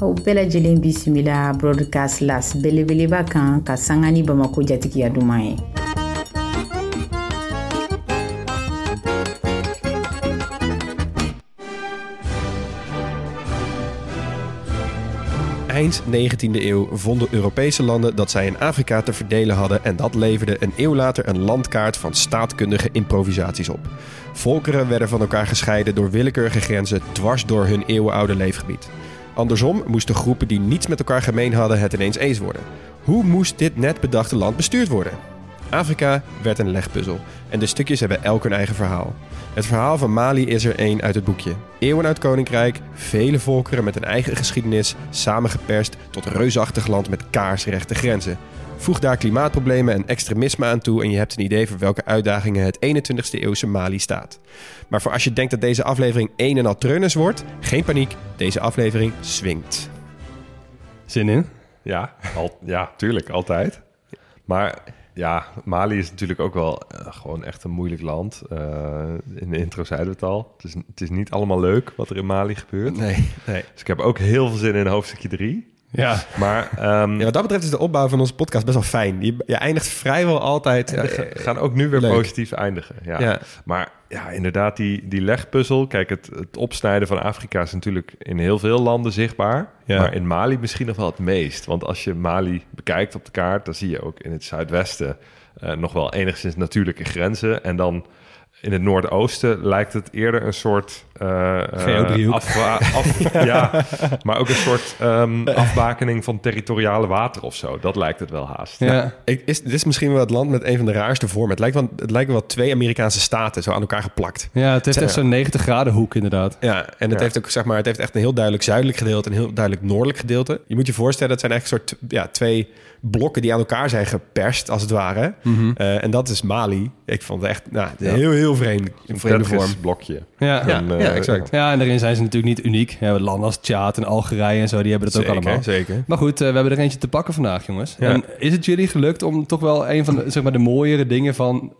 Aw bisimila broadcast las belebeleba kan ka sanga ni bamako jatigiya Eind 19e eeuw vonden Europese landen dat zij in Afrika te verdelen hadden en dat leverde een eeuw later een landkaart van staatkundige improvisaties op. Volkeren werden van elkaar gescheiden door willekeurige grenzen dwars door hun eeuwenoude leefgebied. Andersom moesten groepen die niets met elkaar gemeen hadden het ineens eens worden. Hoe moest dit net bedachte land bestuurd worden? Afrika werd een legpuzzel en de stukjes hebben elk hun eigen verhaal. Het verhaal van Mali is er één uit het boekje. Eeuwenoud koninkrijk, vele volkeren met een eigen geschiedenis, samengeperst tot reusachtig land met kaarsrechte grenzen. Voeg daar klimaatproblemen en extremisme aan toe en je hebt een idee voor welke uitdagingen het 21ste eeuwse Mali staat. Maar voor als je denkt dat deze aflevering een en al treunens wordt, geen paniek, deze aflevering swingt. Zin in? Ja, al, ja, tuurlijk, altijd. Maar ja, Mali is natuurlijk ook wel eh, gewoon echt een moeilijk land. Eh, in de intro zeiden we het al. Het is, het is niet allemaal leuk wat er in Mali gebeurt. Nee, nee. Dus ik heb ook heel veel zin in hoofdstukje 3. Ja. Maar ehm, Ja, wat dat betreft is de opbouw van onze podcast best wel fijn. Je, je eindigt vrijwel altijd... we eh, ga- gaan ook nu weer leuk. positief eindigen. Ja. Ja. Maar ja, inderdaad, die, die legpuzzel. Kijk, het, het opsnijden van Afrika is natuurlijk in heel veel landen zichtbaar. Ja. Maar in Mali misschien nog wel het meest. Want als je Mali bekijkt op de kaart, dan zie je ook in het zuidwesten eh, nog wel enigszins natuurlijke grenzen. En dan in het noordoosten lijkt het eerder een soort... afwa- af- ja, maar ook een soort ehm, afbakening van territoriale water of zo. Dat lijkt het wel haast. Ja. Ik, is, dit is misschien wel het land met een van de raarste vormen. Het lijkt wel, het lijkt wel twee Amerikaanse staten zo aan elkaar geplakt. Ja, het heeft echt zo'n 90 graden hoek inderdaad. Ja, en het Ja. heeft ook zeg maar, het heeft echt een heel duidelijk zuidelijk gedeelte en een heel duidelijk noordelijk gedeelte. Je moet je voorstellen, dat zijn eigenlijk soort ja, twee blokken die aan elkaar zijn geperst, als het ware. Mhm. Eh, en dat is Mali. Ik vond het echt nou, een heel, heel vreemd, een vreemde vorm. Blokje. Ja. En, ja, exact. Ja, en daarin zijn ze natuurlijk niet uniek. Ja, landen als Tjaad en Algerije en zo, die hebben dat Zeker, ook allemaal. zeker. Maar goed, eh, we hebben er eentje te pakken vandaag, jongens. Ja. En is het jullie gelukt om toch wel een van de, zeg maar, de mooiere dingen van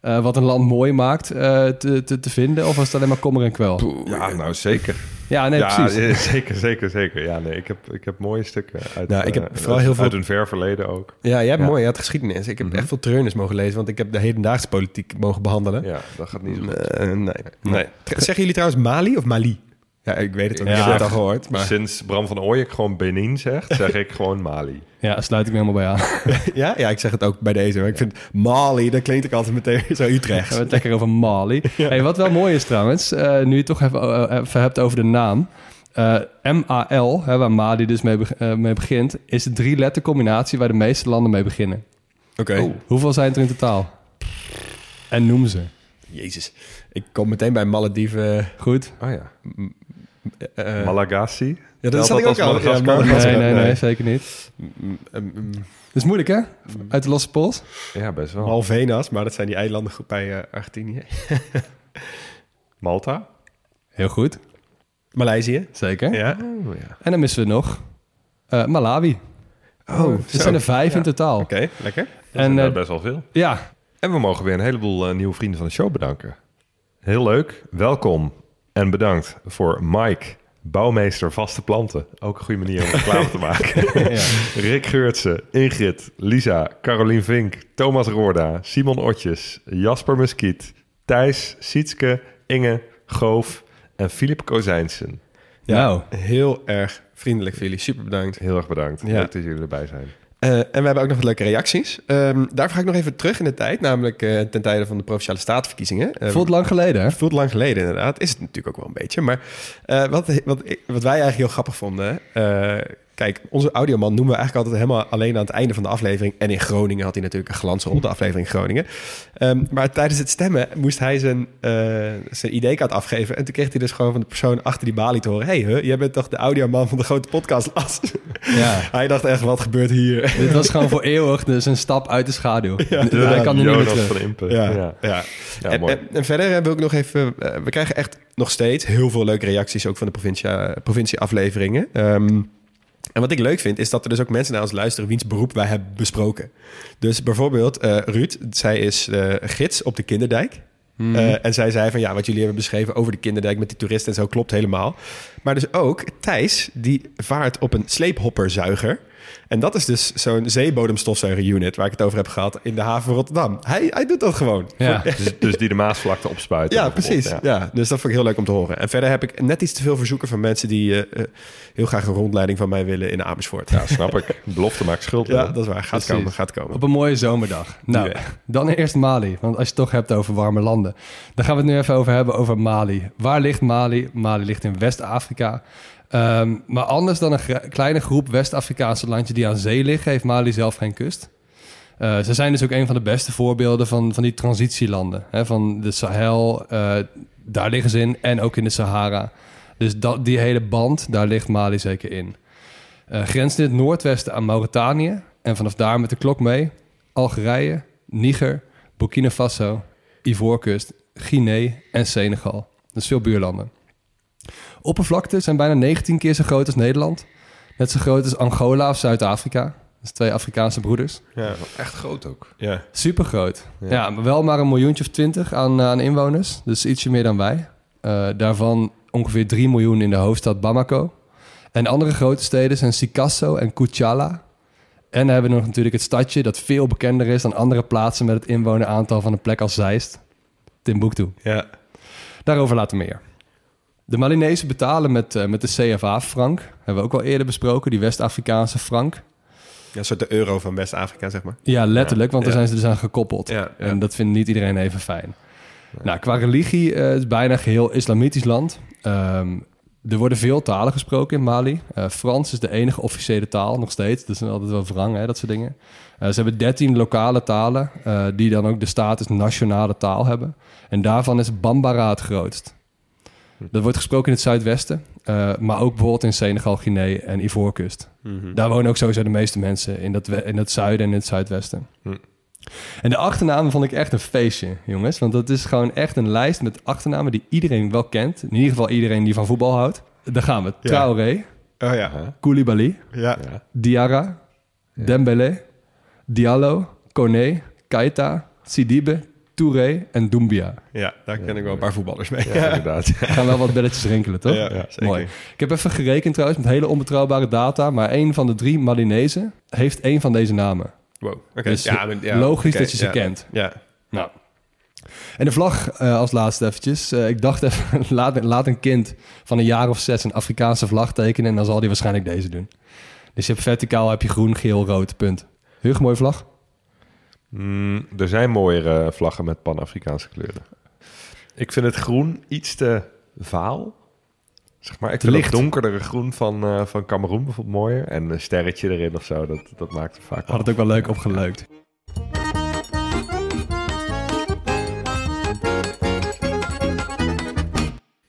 eh, wat een land mooi maakt eh, te, te, te vinden? Of was het alleen maar kommer en kwel? Ja, nou zeker. Ja, nee, ja, precies. zeker, zeker, zeker. Ja, nee, ik heb, ik heb mooie stukken uit, Nou, ik heb eh, vooral uit- heel veel- uit een ver verleden ook. Ja, jij hebt Ja. mooi, je had geschiedenis. Ik heb Mhm. echt veel treuners mogen lezen, want ik heb de hedendaagse politiek mogen behandelen. Ja, dat gaat niet zo goed. Eh, nee. nee. Zeggen jullie trouwens Mali of Mali? Ja, ik weet het, want Ja. ik heb het al gehoord. Maar... Sinds Bram van Ooyek gewoon Benin zegt, zeg ik gewoon Mali. Ja, sluit ik me helemaal bij aan. Ja, ja, ik zeg het ook bij deze. Maar ik vind Mali, dat klinkt ook altijd meteen zo We Utrecht. hebben het lekker over Mali. Hey, wat wel mooi is trouwens, eh, nu je het toch even, eh, even hebt over de naam. Eh, MAL, hè, waar Mali dus mee, beg- eh, mee begint, is de drie letter combinatie waar de meeste landen mee beginnen. Oké. Hoeveel zijn het er in totaal? En noem ze. Jezus. Ik kom meteen bij Malediven. Goed? Oh ja. Eh, Malagasy. ja, dat zat ik dat ook al. Ja, Nee, nee, nee, zeker niet. Mm, mm, mm, Dat is moeilijk, hè? Uit de losse pols. Ja, best wel. Malvenas, maar dat zijn die eilanden goed bij eh, Argentinië. Malta? Heel goed. Maleisië. Zeker. Ja. Oh ja. En dan missen we nog eh, Malawi. Oh, Er zijn er vijf in totaal. Oké, lekker. Dat En, zijn eh, best wel veel. Ja, En we mogen weer een heleboel nieuwe vrienden van de show bedanken. Heel leuk, welkom en bedankt voor Mike, bouwmeester vaste planten. Ook een goede manier om reclame te maken. Rick Geurtsen, Ingrid, Lisa, Carolien Vink, Thomas Roorda, Simon Otjes, Jasper Muskiet, Thijs, Sietske, Inge, Goof en Filip Kozijnsen. Ja, Nou. heel erg vriendelijk voor jullie. Super bedankt. Heel erg bedankt. Ja. Leuk dat jullie erbij zijn. Eh, en we hebben ook nog wat leuke reacties. Ehm, daarvoor ga ik nog even terug in de tijd, namelijk eh, ten tijde van de Provinciale Statenverkiezingen. Eh, voelt lang geleden, hè? voelt lang geleden inderdaad. Is het natuurlijk ook wel een beetje. Maar eh, wat, wat, wat wij eigenlijk heel grappig vonden... Kijk, onze audioman noemen we eigenlijk altijd helemaal alleen aan het einde van de aflevering. En in Groningen had hij natuurlijk een glansrol, de aflevering Groningen. Ehm, maar tijdens het stemmen moest hij zijn, eh zijn ID-kaart afgeven. En toen kreeg hij dus gewoon van de persoon achter die balie te horen... hey, huh, jij bent toch de audioman van de grote podcast Las? Ja. hij dacht echt, wat gebeurt hier? Dit was gewoon voor eeuwig dus een stap uit de schaduw. Hij kan er niet meer terug. Ja, Ja. ja. Ja, en, mooi. en, en verder eh, wil ik nog even... eh, we krijgen echt nog steeds heel veel leuke reacties... ook van de provincie, eh, provincie-afleveringen. Ehm, en wat ik leuk vind, is dat er dus ook mensen naar ons luisteren... wiens beroep wij hebben besproken. Dus bijvoorbeeld eh, Ruud, zij is eh, gids op de Kinderdijk... Eh, en zij zei van ja, wat jullie hebben beschreven over de kinderdijk met die toeristen en zo klopt helemaal. Maar dus ook Thijs, die vaart op een sleephopperzuiger. En dat is dus zo'n zeebodemstofzuiger-unit waar ik het over heb gehad in de haven van Rotterdam. Hij, hij doet dat gewoon. Ja. Dus, dus die de Maasvlakte opspuiten. Ja, precies. ja. Ja. dus dat vond ik heel leuk om te horen. En verder heb ik net iets te veel verzoeken van mensen die eh, eh, heel graag een rondleiding van mij willen in Amersfoort. Ja, snap ik. Belofte maakt schuld. Ja, dat is waar. Gaat Precies. komen, gaat komen. Op een mooie zomerdag. Nou, Ja. dan eerst Mali. Want als je het toch hebt over warme landen. Dan gaan we het nu even over hebben over Mali. Waar ligt Mali? Mali ligt in West-Afrika. Ehm, maar anders dan een kleine groep West-Afrikaanse landjes die aan zee liggen... heeft Mali zelf geen kust. Eh, ze zijn dus ook een van de beste voorbeelden van, van die transitielanden. Hè, van de Sahel, eh, daar liggen ze in. En ook in de Sahara. Dus dat, die hele band, daar ligt Mali zeker in. Eh grenst in het noordwesten aan Mauritanië. En vanaf daar met de klok mee Algerije, Niger, Burkina Faso, Ivoorkust, Guinea en Senegal. Dus veel buurlanden. Oppervlakte zijn bijna 19 keer zo groot als Nederland. Net zo groot als Angola of Zuid-Afrika. Dus twee Afrikaanse broeders. Ja, Echt groot ook. ja. Super groot. Ja. maar wel maar een miljoentje of twintig aan, aan inwoners. Dus ietsje meer dan wij. Eh, daarvan ongeveer 3 miljoen in de hoofdstad Bamako. En andere grote steden zijn Sikasso en Kuchala. En dan hebben we nog natuurlijk het stadje dat veel bekender is dan andere plaatsen met het inwoneraantal van een plek als Zeist. Timbuktu. ja. Daarover later meer. De Malinezen betalen met, eh, met de CFA-frank. Hebben we ook al eerder besproken, die West-Afrikaanse frank. Ja, een soort de euro van West-Afrika, zeg maar. Ja, letterlijk, want daar Ja. zijn ze dus aan gekoppeld. Ja, ja. En dat vindt niet iedereen even fijn. Nou, qua religie is het bijna geheel islamitisch land. Ehm, er worden veel talen gesproken in Mali. Eh, Frans is de enige officiële taal, nog steeds. Dat is altijd wel wrang, hè, dat soort dingen. Ze hebben 13 lokale talen, die dan ook de status nationale taal hebben. En daarvan is Bambara het grootst. Dat wordt gesproken in het zuidwesten, eh, maar ook bijvoorbeeld in Senegal, Guinea en Ivoorkust. Daar wonen ook sowieso de meeste mensen in, dat in het zuiden en in het zuidwesten. En de achternamen vond ik echt een feestje, jongens. Want dat is gewoon echt een lijst met achternamen die iedereen wel kent. In ieder geval iedereen die van voetbal houdt. Daar gaan we. Ja. Traoré, Oh ja. Koulibaly, Ja. Diarra, Dembele, Diallo, Kone, Keita, Sidibe, Touré en Doumbia. Ja, daar ken ik wel een paar voetballers mee. Ja, inderdaad. Er gaan wel wat belletjes rinkelen, toch? Ja, ja, zeker. Mooi. Ik heb even gerekend trouwens met hele onbetrouwbare data. Maar één van de drie Malinezen heeft één van deze namen. Wow. Oké. Dus Ja, maar- logisch dat je ze ja. kent. Ja. Nou. En de vlag eh, als laatste eventjes. Eh, ik dacht even, laat, laat een kind van een jaar of zes een Afrikaanse vlag tekenen... en dan zal hij waarschijnlijk deze doen. Dus je hebt verticaal heb je groen, geel, rood, punt. Heel mooie vlag. Mm, er zijn mooiere vlaggen met Pan-Afrikaanse kleuren. Ik vind het groen iets te vaal. Zeg maar, ik vind licht. het donkerdere groen van, eh van Cameroen bijvoorbeeld mooier. En een sterretje erin of zo, dat, dat maakt het vaak Had het ook wel leuk opgeleukt.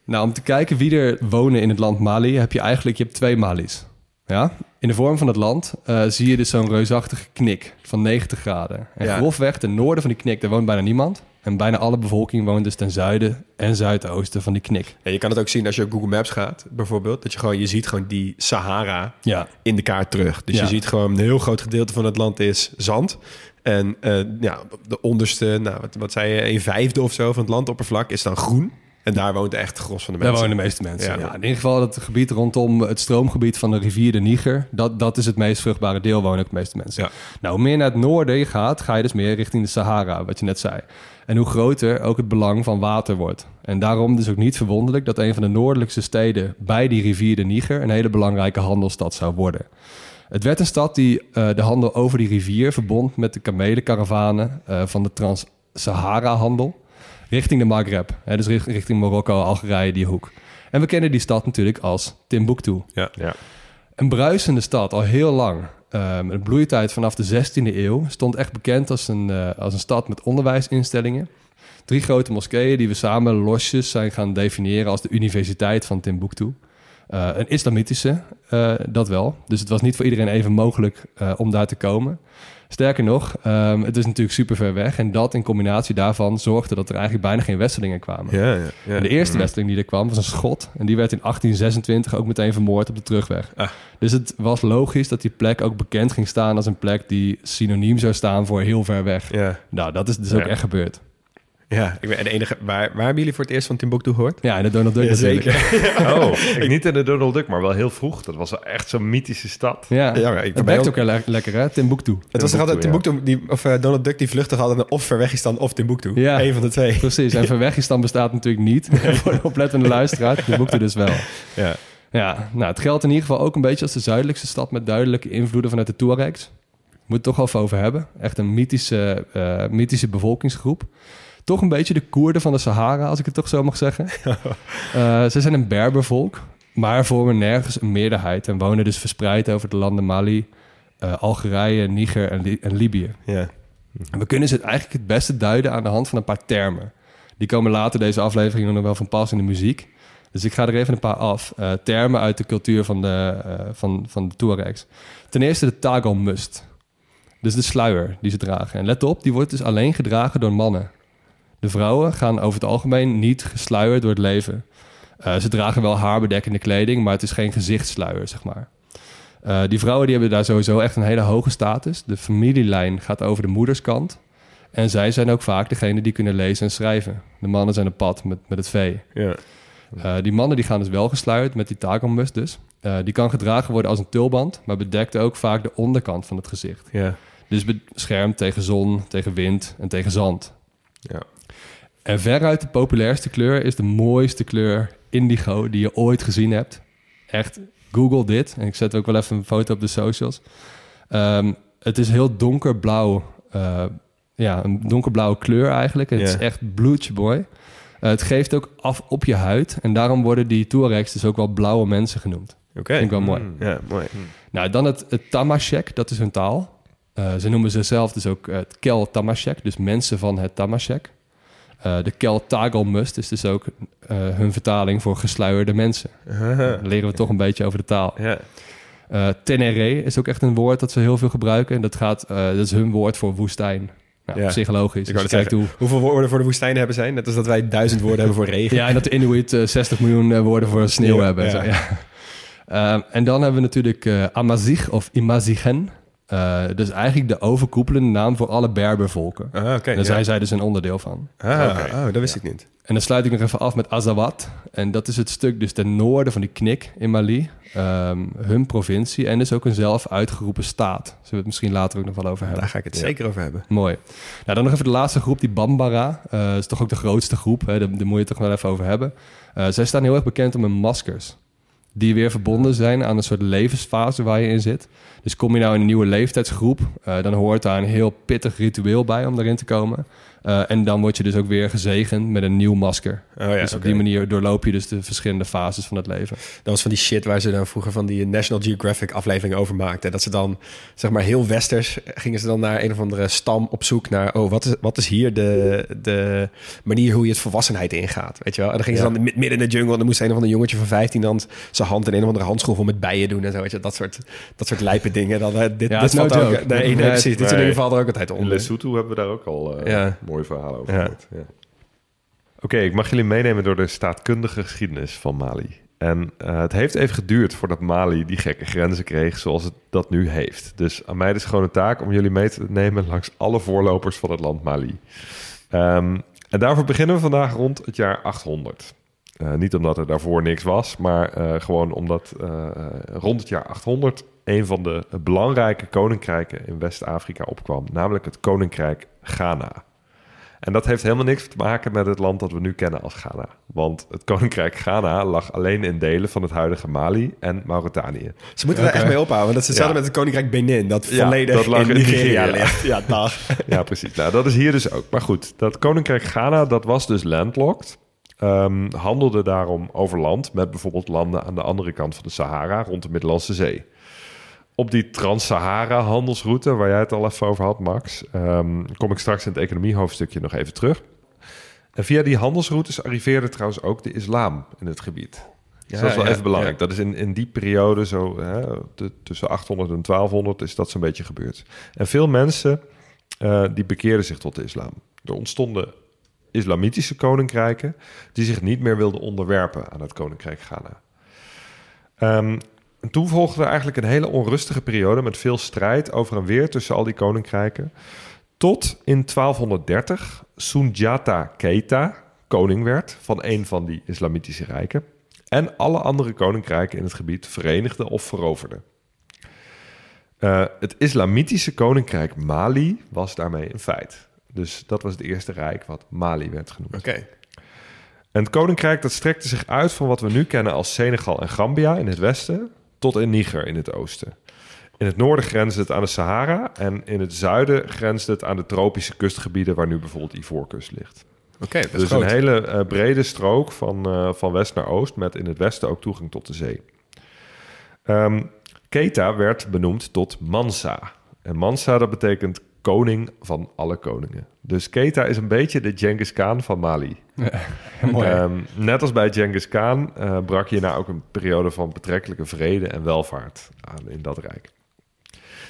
Nou, om te kijken wie er wonen in het land Mali, heb je eigenlijk je hebt twee Mali's. Ja? In de vorm van het land eh, zie je dus zo'n reusachtige knik van 90 graden. En Ja. grofweg ten noorden van die knik, daar woont bijna niemand. En bijna alle bevolking woont dus ten zuiden en zuidoosten van die knik. Ja, je kan het ook zien als je op Google Maps gaat, bijvoorbeeld. Dat je gewoon, je ziet gewoon die Sahara Ja, in de kaart terug. Dus Ja. je ziet gewoon een heel groot gedeelte van het land is zand. En eh, ja, de onderste, nou, wat, wat zei je, een vijfde of zo van het landoppervlak is dan groen. En daar woont echt gros van de Daar mensen. wonen de meeste mensen. Ja. Ja. in ieder geval het gebied rondom het stroomgebied van de rivier de Niger. Dat, dat is het meest vruchtbare deel, wonen ook de meeste mensen. Ja. Nou, hoe meer naar het noorden je gaat, ga je dus meer richting de Sahara, wat je net zei. En hoe groter ook het belang van water wordt. En daarom dus ook niet verwonderlijk dat een van de noordelijkste steden bij die rivier de Niger een hele belangrijke handelsstad zou worden. Het werd een stad die eh, de handel over die rivier verbond met de kamelenkaravanen eh, van de Trans-Sahara-handel richting de Maghreb. Hè, dus richt- richting Marokko, Algerije, die hoek. En we kennen die stad natuurlijk als Timbuktu. Ja. Ja. Een bruisende stad, al heel lang. Um, een bloeitijd vanaf de 16e eeuw. Stond echt bekend als een, uh, als een stad met onderwijsinstellingen. Drie grote moskeeën die we samen losjes zijn gaan definiëren als de Universiteit van Timbuktu. Uh, een islamitische, uh, dat wel. Dus het was niet voor iedereen even mogelijk uh, om daar te komen. Sterker nog, um, het is natuurlijk super ver weg. En dat in combinatie daarvan zorgde dat er eigenlijk bijna geen westerlingen kwamen. Ja, ja, ja. De eerste westeling die er kwam was een schot. En die werd in 1826 ook meteen vermoord op de terugweg. Ah. Dus het was logisch dat die plek ook bekend ging staan als een plek die synoniem zou staan voor heel ver weg. Nou, dat is dus ook echt gebeurd. Ja, ik ben de enige. Waar, waar hebben jullie voor het eerst van Timbuktu gehoord? Ja, in de Donald Duck Ja, zeker. Oh, ik niet in de Donald Duck, maar wel heel vroeg. Dat was wel echt zo'n mythische stad. Ja, Ja, maar ik- het werkt ook heel le- lekker hè, Timbuktu. Het was toch altijd Timbuktu, die, of eh, Donald Duck die vluchtig hadden of Verwegistan of Timbuktu. Ja. Eén van de twee. Precies, en Verwegistan bestaat natuurlijk niet. voor de oplettende luisteraar, Timbuktu dus wel. Ja. Ja, nou, het geldt in ieder geval ook een beetje als de zuidelijkste stad met duidelijke invloeden vanuit de Tuaregs. Moet het toch wel even over hebben. Echt een mythische, eh, mythische bevolkingsgroep. Toch een beetje de Koerden van de Sahara, als ik het toch zo mag zeggen. Eh, ze zijn een Berbervolk, maar vormen nergens een meerderheid en wonen dus verspreid over de landen Mali, eh, Algerije, Niger en, Li- en Libië. En we kunnen ze het eigenlijk het beste duiden aan de hand van een paar termen. Die komen later deze aflevering nog wel van pas in de muziek. Dus ik ga er even een paar af. Eh, termen uit de cultuur van de, eh, van, van de Tuaregs. Ten eerste de tagalmust. Dus de sluier die ze dragen. En let op, die wordt dus alleen gedragen door mannen. De vrouwen gaan over het algemeen niet gesluierd door het leven. Eh, ze dragen wel haarbedekkende kleding, maar het is geen gezichtssluier, zeg maar. Eh, die vrouwen die hebben daar sowieso echt een hele hoge status. De familielijn gaat over de moederskant. En zij zijn ook vaak degene die kunnen lezen en schrijven. De mannen zijn op pad met, met het vee. Ja. Eh, die mannen die gaan dus wel gesluierd met die takelmus dus. Die kan gedragen worden als een tulband, maar bedekt ook vaak de onderkant van het gezicht. Ja. Dus beschermd tegen zon, tegen wind en tegen zand. Ja. En veruit de populairste kleur is de mooiste kleur indigo die je ooit gezien hebt. Echt, google dit. En ik zet ook wel even een foto op de socials. Ehm, het is heel donkerblauw. eh, ja, een donkerblauwe kleur eigenlijk. Het is echt bloedje mooi. Eh, het geeft ook af op je huid. En daarom worden die Tuaregs dus ook wel blauwe mensen genoemd. Oké. Vind ik wel mooi. Ja, mooi. Nou, dan het, het Tamashek, dat is hun taal. Eh, ze noemen zichzelf dus ook het Kel Tamashek, dus mensen van het Tamashek. Eh, de Kel Tagalmust is dus ook eh, hun vertaling voor gesluierde mensen. Dan leren we toch een beetje over de taal. Ja. Eh Tenere is ook echt een woord dat ze heel veel gebruiken. En dat, gaat, dat is hun woord voor woestijn. Nou, Ja. psychologisch. Ik hoe... zeggen, hoeveel woorden voor de woestijn hebben zijn? Net als dat wij duizend woorden hebben voor regen. Ja, en dat de Inuit eh, 60 miljoen woorden voor sneeuw Ja, hebben. en ja. Zo, ja. Ehm, en dan hebben we natuurlijk eh Amazigh of Imazigen. Eh dus eigenlijk de overkoepelende naam voor alle Berbervolken. Ah, oké. Daar ja. zijn zij dus een onderdeel van. Ah, oh, dat wist ik niet. En dan sluit ik nog even af met Azawad. En dat is het stuk dus ten noorden van die knik in Mali. Ehm, hun provincie en dus ook een zelf uitgeroepen staat. Zullen we het misschien later ook nog wel over hebben. Daar ga ik het zeker over hebben. Mooi. Nou, dan nog even de laatste groep, die Bambara. Eh, Dat is toch ook de grootste groep. Hè? Daar, daar moet je het toch wel even over hebben. Eh, zij staan heel erg bekend om hun maskers. Die weer verbonden zijn aan een soort levensfase waar je in zit. Dus kom je nou in een nieuwe leeftijdsgroep, eh, dan hoort daar een heel pittig ritueel bij om daarin te komen. Eh, en dan word je dus ook weer gezegend met een nieuw masker. Oh ja, dus op die manier doorloop je dus de verschillende fases van het leven. Dat was van die shit waar ze dan vroeger van die National Geographic aflevering over maakten. Dat ze dan, zeg maar, heel westers gingen ze dan naar een of andere stam op zoek naar... oh, wat is, wat is hier de, de manier hoe je het volwassenheid ingaat, weet je wel? En dan gingen ze Ja. dan mid- midden in de jungle... en dan moest een of ander jongetje van 15 dan zijn hand in een of andere handschroef... om met bijen doen en zo, weet je Dat soort, dat soort lijpe dingen. Dan, eh, dit Ja, dit no valt er ook... joke. Nee, nee, Nee, precies. Dit soort nee. dingen valt er ook altijd In onder. Lesotho hebben we daar ook al eh, Ja. Mooie verhalen over Ja. gehoord. Ja. Oké, ik mag jullie meenemen door de staatkundige geschiedenis van Mali. En eh, het heeft even geduurd voordat Mali die gekke grenzen kreeg zoals het dat nu heeft. Dus aan mij is gewoon een taak om jullie mee te nemen langs alle voorlopers van het land Mali. Ehm, en daarvoor beginnen we vandaag rond het jaar 800. Eh, niet omdat er daarvoor niks was, maar eh, gewoon omdat rond het jaar 800 een van de belangrijke koninkrijken in West-Afrika opkwam, namelijk het koninkrijk Ghana. En dat heeft helemaal niks te maken met het land dat we nu kennen als Ghana. Want het koninkrijk Ghana lag alleen in delen van het huidige Mali en Mauritanië. Ze moeten er echt mee ophouden. Want dat is hetzelfde Ja. met het Koninkrijk Benin. Dat Ja, volledig dat lag in in Nigeria ligt. Ja, dag. Ja, precies. Nou, dat is hier dus ook. Maar goed, dat koninkrijk Ghana, dat was dus landlocked. ehm, handelde daarom over land met bijvoorbeeld landen aan de andere kant van de Sahara rond de Middellandse Zee. Op die Trans-Sahara-handelsroute, waar jij het al even over had, Max, ehm, kom ik straks in het economiehoofdstukje nog even terug. En via die handelsroutes arriveerde trouwens ook de islam in het gebied. Dus dat is wel ja, even belangrijk. ja. Dat is in, in die periode, zo hè, tussen 800 en 1200, is dat zo'n beetje gebeurd. En veel mensen eh, die bekeerden zich tot de islam. Er ontstonden islamitische koninkrijken die zich niet meer wilden onderwerpen aan het koninkrijk Ghana. Ehm, en toen volgde er eigenlijk een hele onrustige periode met veel strijd over en weer tussen al die koninkrijken. Tot in 1230 Sundiata Keita koning werd van een van die islamitische rijken. En alle andere koninkrijken in het gebied verenigde of veroverde. Eh, het islamitische koninkrijk Mali was daarmee een feit. Dus dat was het eerste rijk wat Mali werd genoemd. Oké. En het koninkrijk dat strekte zich uit van wat we nu kennen als Senegal en Gambia in het westen tot in Niger in het oosten. In het noorden grensde het aan de Sahara en in het zuiden grensde het aan de tropische kustgebieden waar nu bijvoorbeeld Ivoorkust ligt. Oké, dat is dus groot. een hele eh, brede strook van, eh, van west naar oost met in het westen ook toegang tot de zee. Ehm Keita werd benoemd tot Mansa. En Mansa dat betekent koning van alle koningen. Dus Keita is een beetje de Genghis Khan van Mali. Mooi. Ehm, net als bij Genghis Khan eh, brak hierna ook een periode van betrekkelijke vrede en welvaart aan in dat rijk.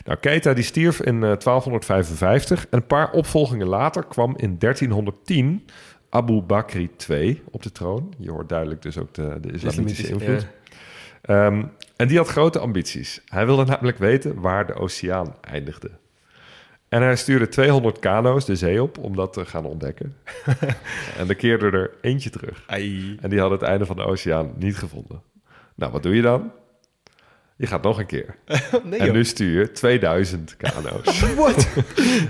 Nou, Keita die stierf in eh, 1255 en een paar opvolgingen later kwam in 1310 Abu Bakr II op de troon. Je hoort duidelijk dus ook de, de islamitische invloed. Ehm, en die had grote ambities. Hij wilde namelijk weten waar de oceaan eindigde. En hij stuurde 200 kano's de zee op om dat te gaan ontdekken. en er keerde er eentje terug. Ai. En die had het einde van de oceaan niet gevonden. Nou, wat doe je dan? Je gaat nog een keer. Nee, en joh. nu stuur je 2000 kano's. What?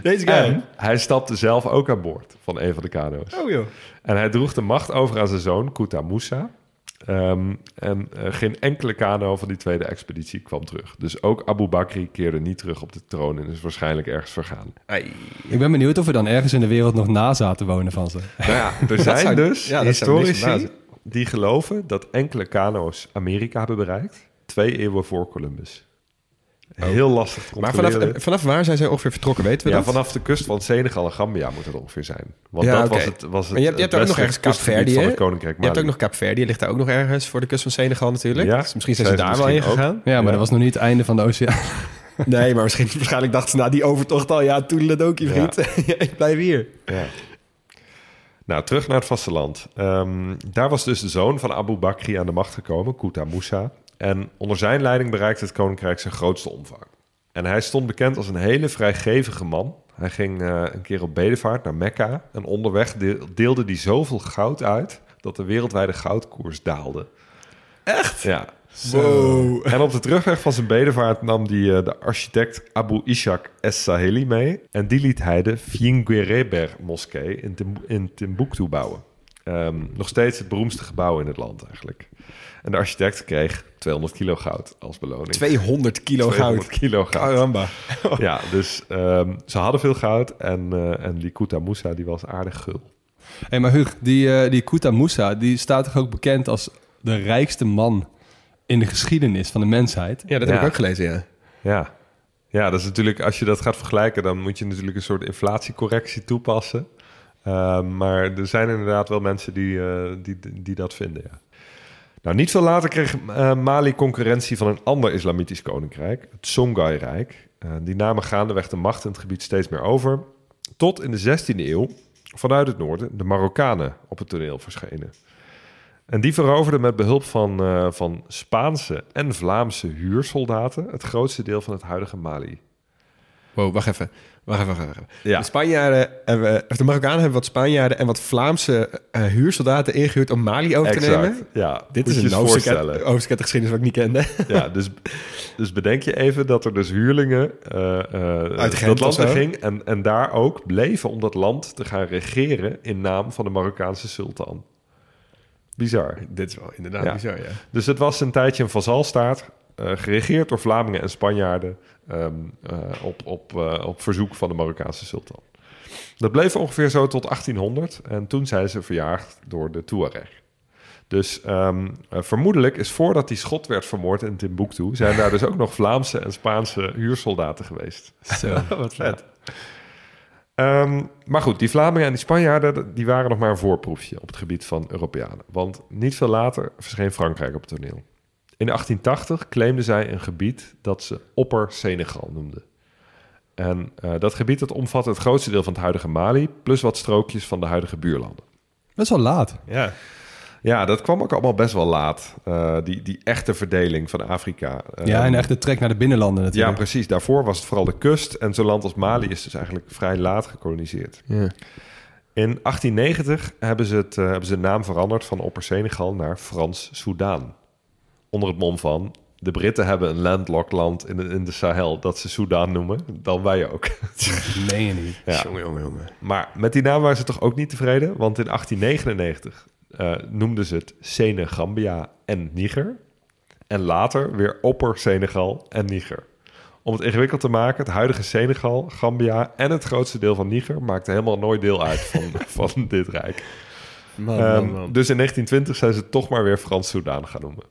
Deze guy. en hij stapte zelf ook aan boord van een van de kano's. Oh joh. En hij droeg de macht over aan zijn zoon, Kuta Musa. Ehm, en eh, geen enkele kano van die tweede expeditie kwam terug. Dus ook Abu Bakr keerde niet terug op de troon en is waarschijnlijk ergens vergaan. Ai. Ik ben benieuwd of er dan ergens in de wereld nog nazaten wonen van ze. Nou ja, er zijn zou- dus ja, historici die geloven dat enkele kano's Amerika hebben bereikt. Twee eeuwen voor Columbus. Heel lastig te. Maar vanaf, vanaf waar zijn zij ongeveer vertrokken, weten we ja, dat? vanaf de kust van Senegal en Gambia moet het ongeveer zijn. Want Ja, dat oké. was het, was het Maar je hebt, je hebt het ook nog ergens Kaap kustgebied Verdi, van hè? het Koninkrijk Je hebt ook nog Kaap Verdi, die ligt daar ook nog ergens voor de kust van Senegal natuurlijk. Ja, Dus misschien zijn ze zijn ze daar wel in ook. gegaan. Ja, maar Ja. dat was nog niet het einde van de oceaan. Nee, maar misschien, waarschijnlijk dachten ze na die overtocht al... ja, toedeledokie, vriend. Ja. ik blijf hier. Ja. Nou, terug naar het vasteland. Ehm, daar was dus de zoon van Abu Bakr aan de macht gekomen, Kuta Musa. En onder zijn leiding bereikte het koninkrijk zijn grootste omvang. En hij stond bekend als een hele vrijgevige man. Hij ging eh, een keer op bedevaart naar Mekka. En onderweg deel- deelde hij zoveel goud uit... dat de wereldwijde goudkoers daalde. Echt? Ja. Wow. En op de terugweg van zijn bedevaart nam hij eh, de architect Abu Ishaq Es-Saheli mee. En die liet hij de Finguereber moskee in, Tim- in Timbuktu bouwen. Ehm, nog steeds het beroemdste gebouw in het land eigenlijk. En de architect kreeg 200 kilo goud als beloning. 200 kilo 200 goud. kilo goud. Caramba. Ja, dus ehm, ze hadden veel goud en, eh, en die Kuta Musa die was aardig gul. Hé, maar Hug, die, eh die Kuta Musa, die staat toch ook bekend als de rijkste man in de geschiedenis van de mensheid? Ja, dat heb Ja. ik ook gelezen, ja. Ja. ja, dat is natuurlijk, als je dat gaat vergelijken, dan moet je natuurlijk een soort inflatiecorrectie toepassen. Ehm, maar er zijn inderdaad wel mensen die, eh, die, die dat vinden. Ja. Nou, niet veel later kreeg eh, Mali concurrentie van een ander islamitisch koninkrijk, het Songhai-rijk. Eh, die namen gaandeweg de macht in het gebied steeds meer over. Tot in de 16e eeuw vanuit het noorden de Marokkanen op het toneel verschenen. En die veroverden met behulp van, eh, van Spaanse en Vlaamse huursoldaten het grootste deel van het huidige Mali. Wow, wacht even. Wacht even, wacht even. Ja. De Spanjaarden, hebben, of de Marokkanen hebben wat Spanjaarden en wat Vlaamse eh, huursoldaten ingehuurd om Mali over te nemen. Ja, Dit moet is je een eens hoofdstuk uit, voorstellen. hoofdstuk uit de geschiedenis wat ik niet kende. Ja, dus, dus bedenk je even dat er dus huurlingen eh, eh, Uit dat land ging en, en daar ook bleven om dat land te gaan regeren in naam van de Marokkaanse sultan. Bizar. Dit is wel inderdaad Ja. bizar, ja. Dus het was een tijdje een vazalstaat, geregeerd door Vlamingen en Spanjaarden ehm, eh, op, op, eh, op verzoek van de Marokkaanse sultan. Dat bleef ongeveer zo tot 1800 en toen zijn ze verjaagd door de Tuareg. Dus ehm, eh, vermoedelijk is voordat die schot werd vermoord in Timbuktu... zijn daar dus ook nog Vlaamse en Spaanse huursoldaten geweest. Zo, wat vet. Ehm, maar goed, die Vlamingen en die Spanjaarden... die waren nog maar een voorproefje op het gebied van Europeanen. Want niet veel later verscheen Frankrijk op het toneel. In 1880 claimden zij een gebied dat ze Opper Senegal noemden. En eh, dat gebied dat omvat het grootste deel van het huidige Mali... plus wat strookjes van de huidige buurlanden. Dat is wel laat. Ja. Ja, dat kwam ook allemaal best wel laat. eh, die, die echte verdeling van Afrika. Ja, en echt de trek naar de binnenlanden Ja, natuurlijk. precies. Daarvoor was het vooral de kust. En zo'n land als Mali is dus eigenlijk vrij laat gekoloniseerd. Ja. In 1890 hebben ze, het, eh, hebben ze de naam veranderd van Opper Senegal naar Frans-Soudaan. Onder het mom van... de Britten hebben een landlocked land in de, in de Sahel... dat ze Soudaan noemen. Dan wij ook. Meen je niet. Ja. Jongen, jongen, jongen. Maar met die naam waren ze toch ook niet tevreden? Want in 1899 eh, noemden ze het Senegambia en Niger. En later weer Opper Senegal en Niger. Om het ingewikkeld te maken, het huidige Senegal, Gambia en het grootste deel van Niger maakten helemaal nooit deel uit van, van dit rijk. Man, Ehm, man, man. Dus in 1920 zijn ze toch maar weer Frans-Soudaan gaan noemen.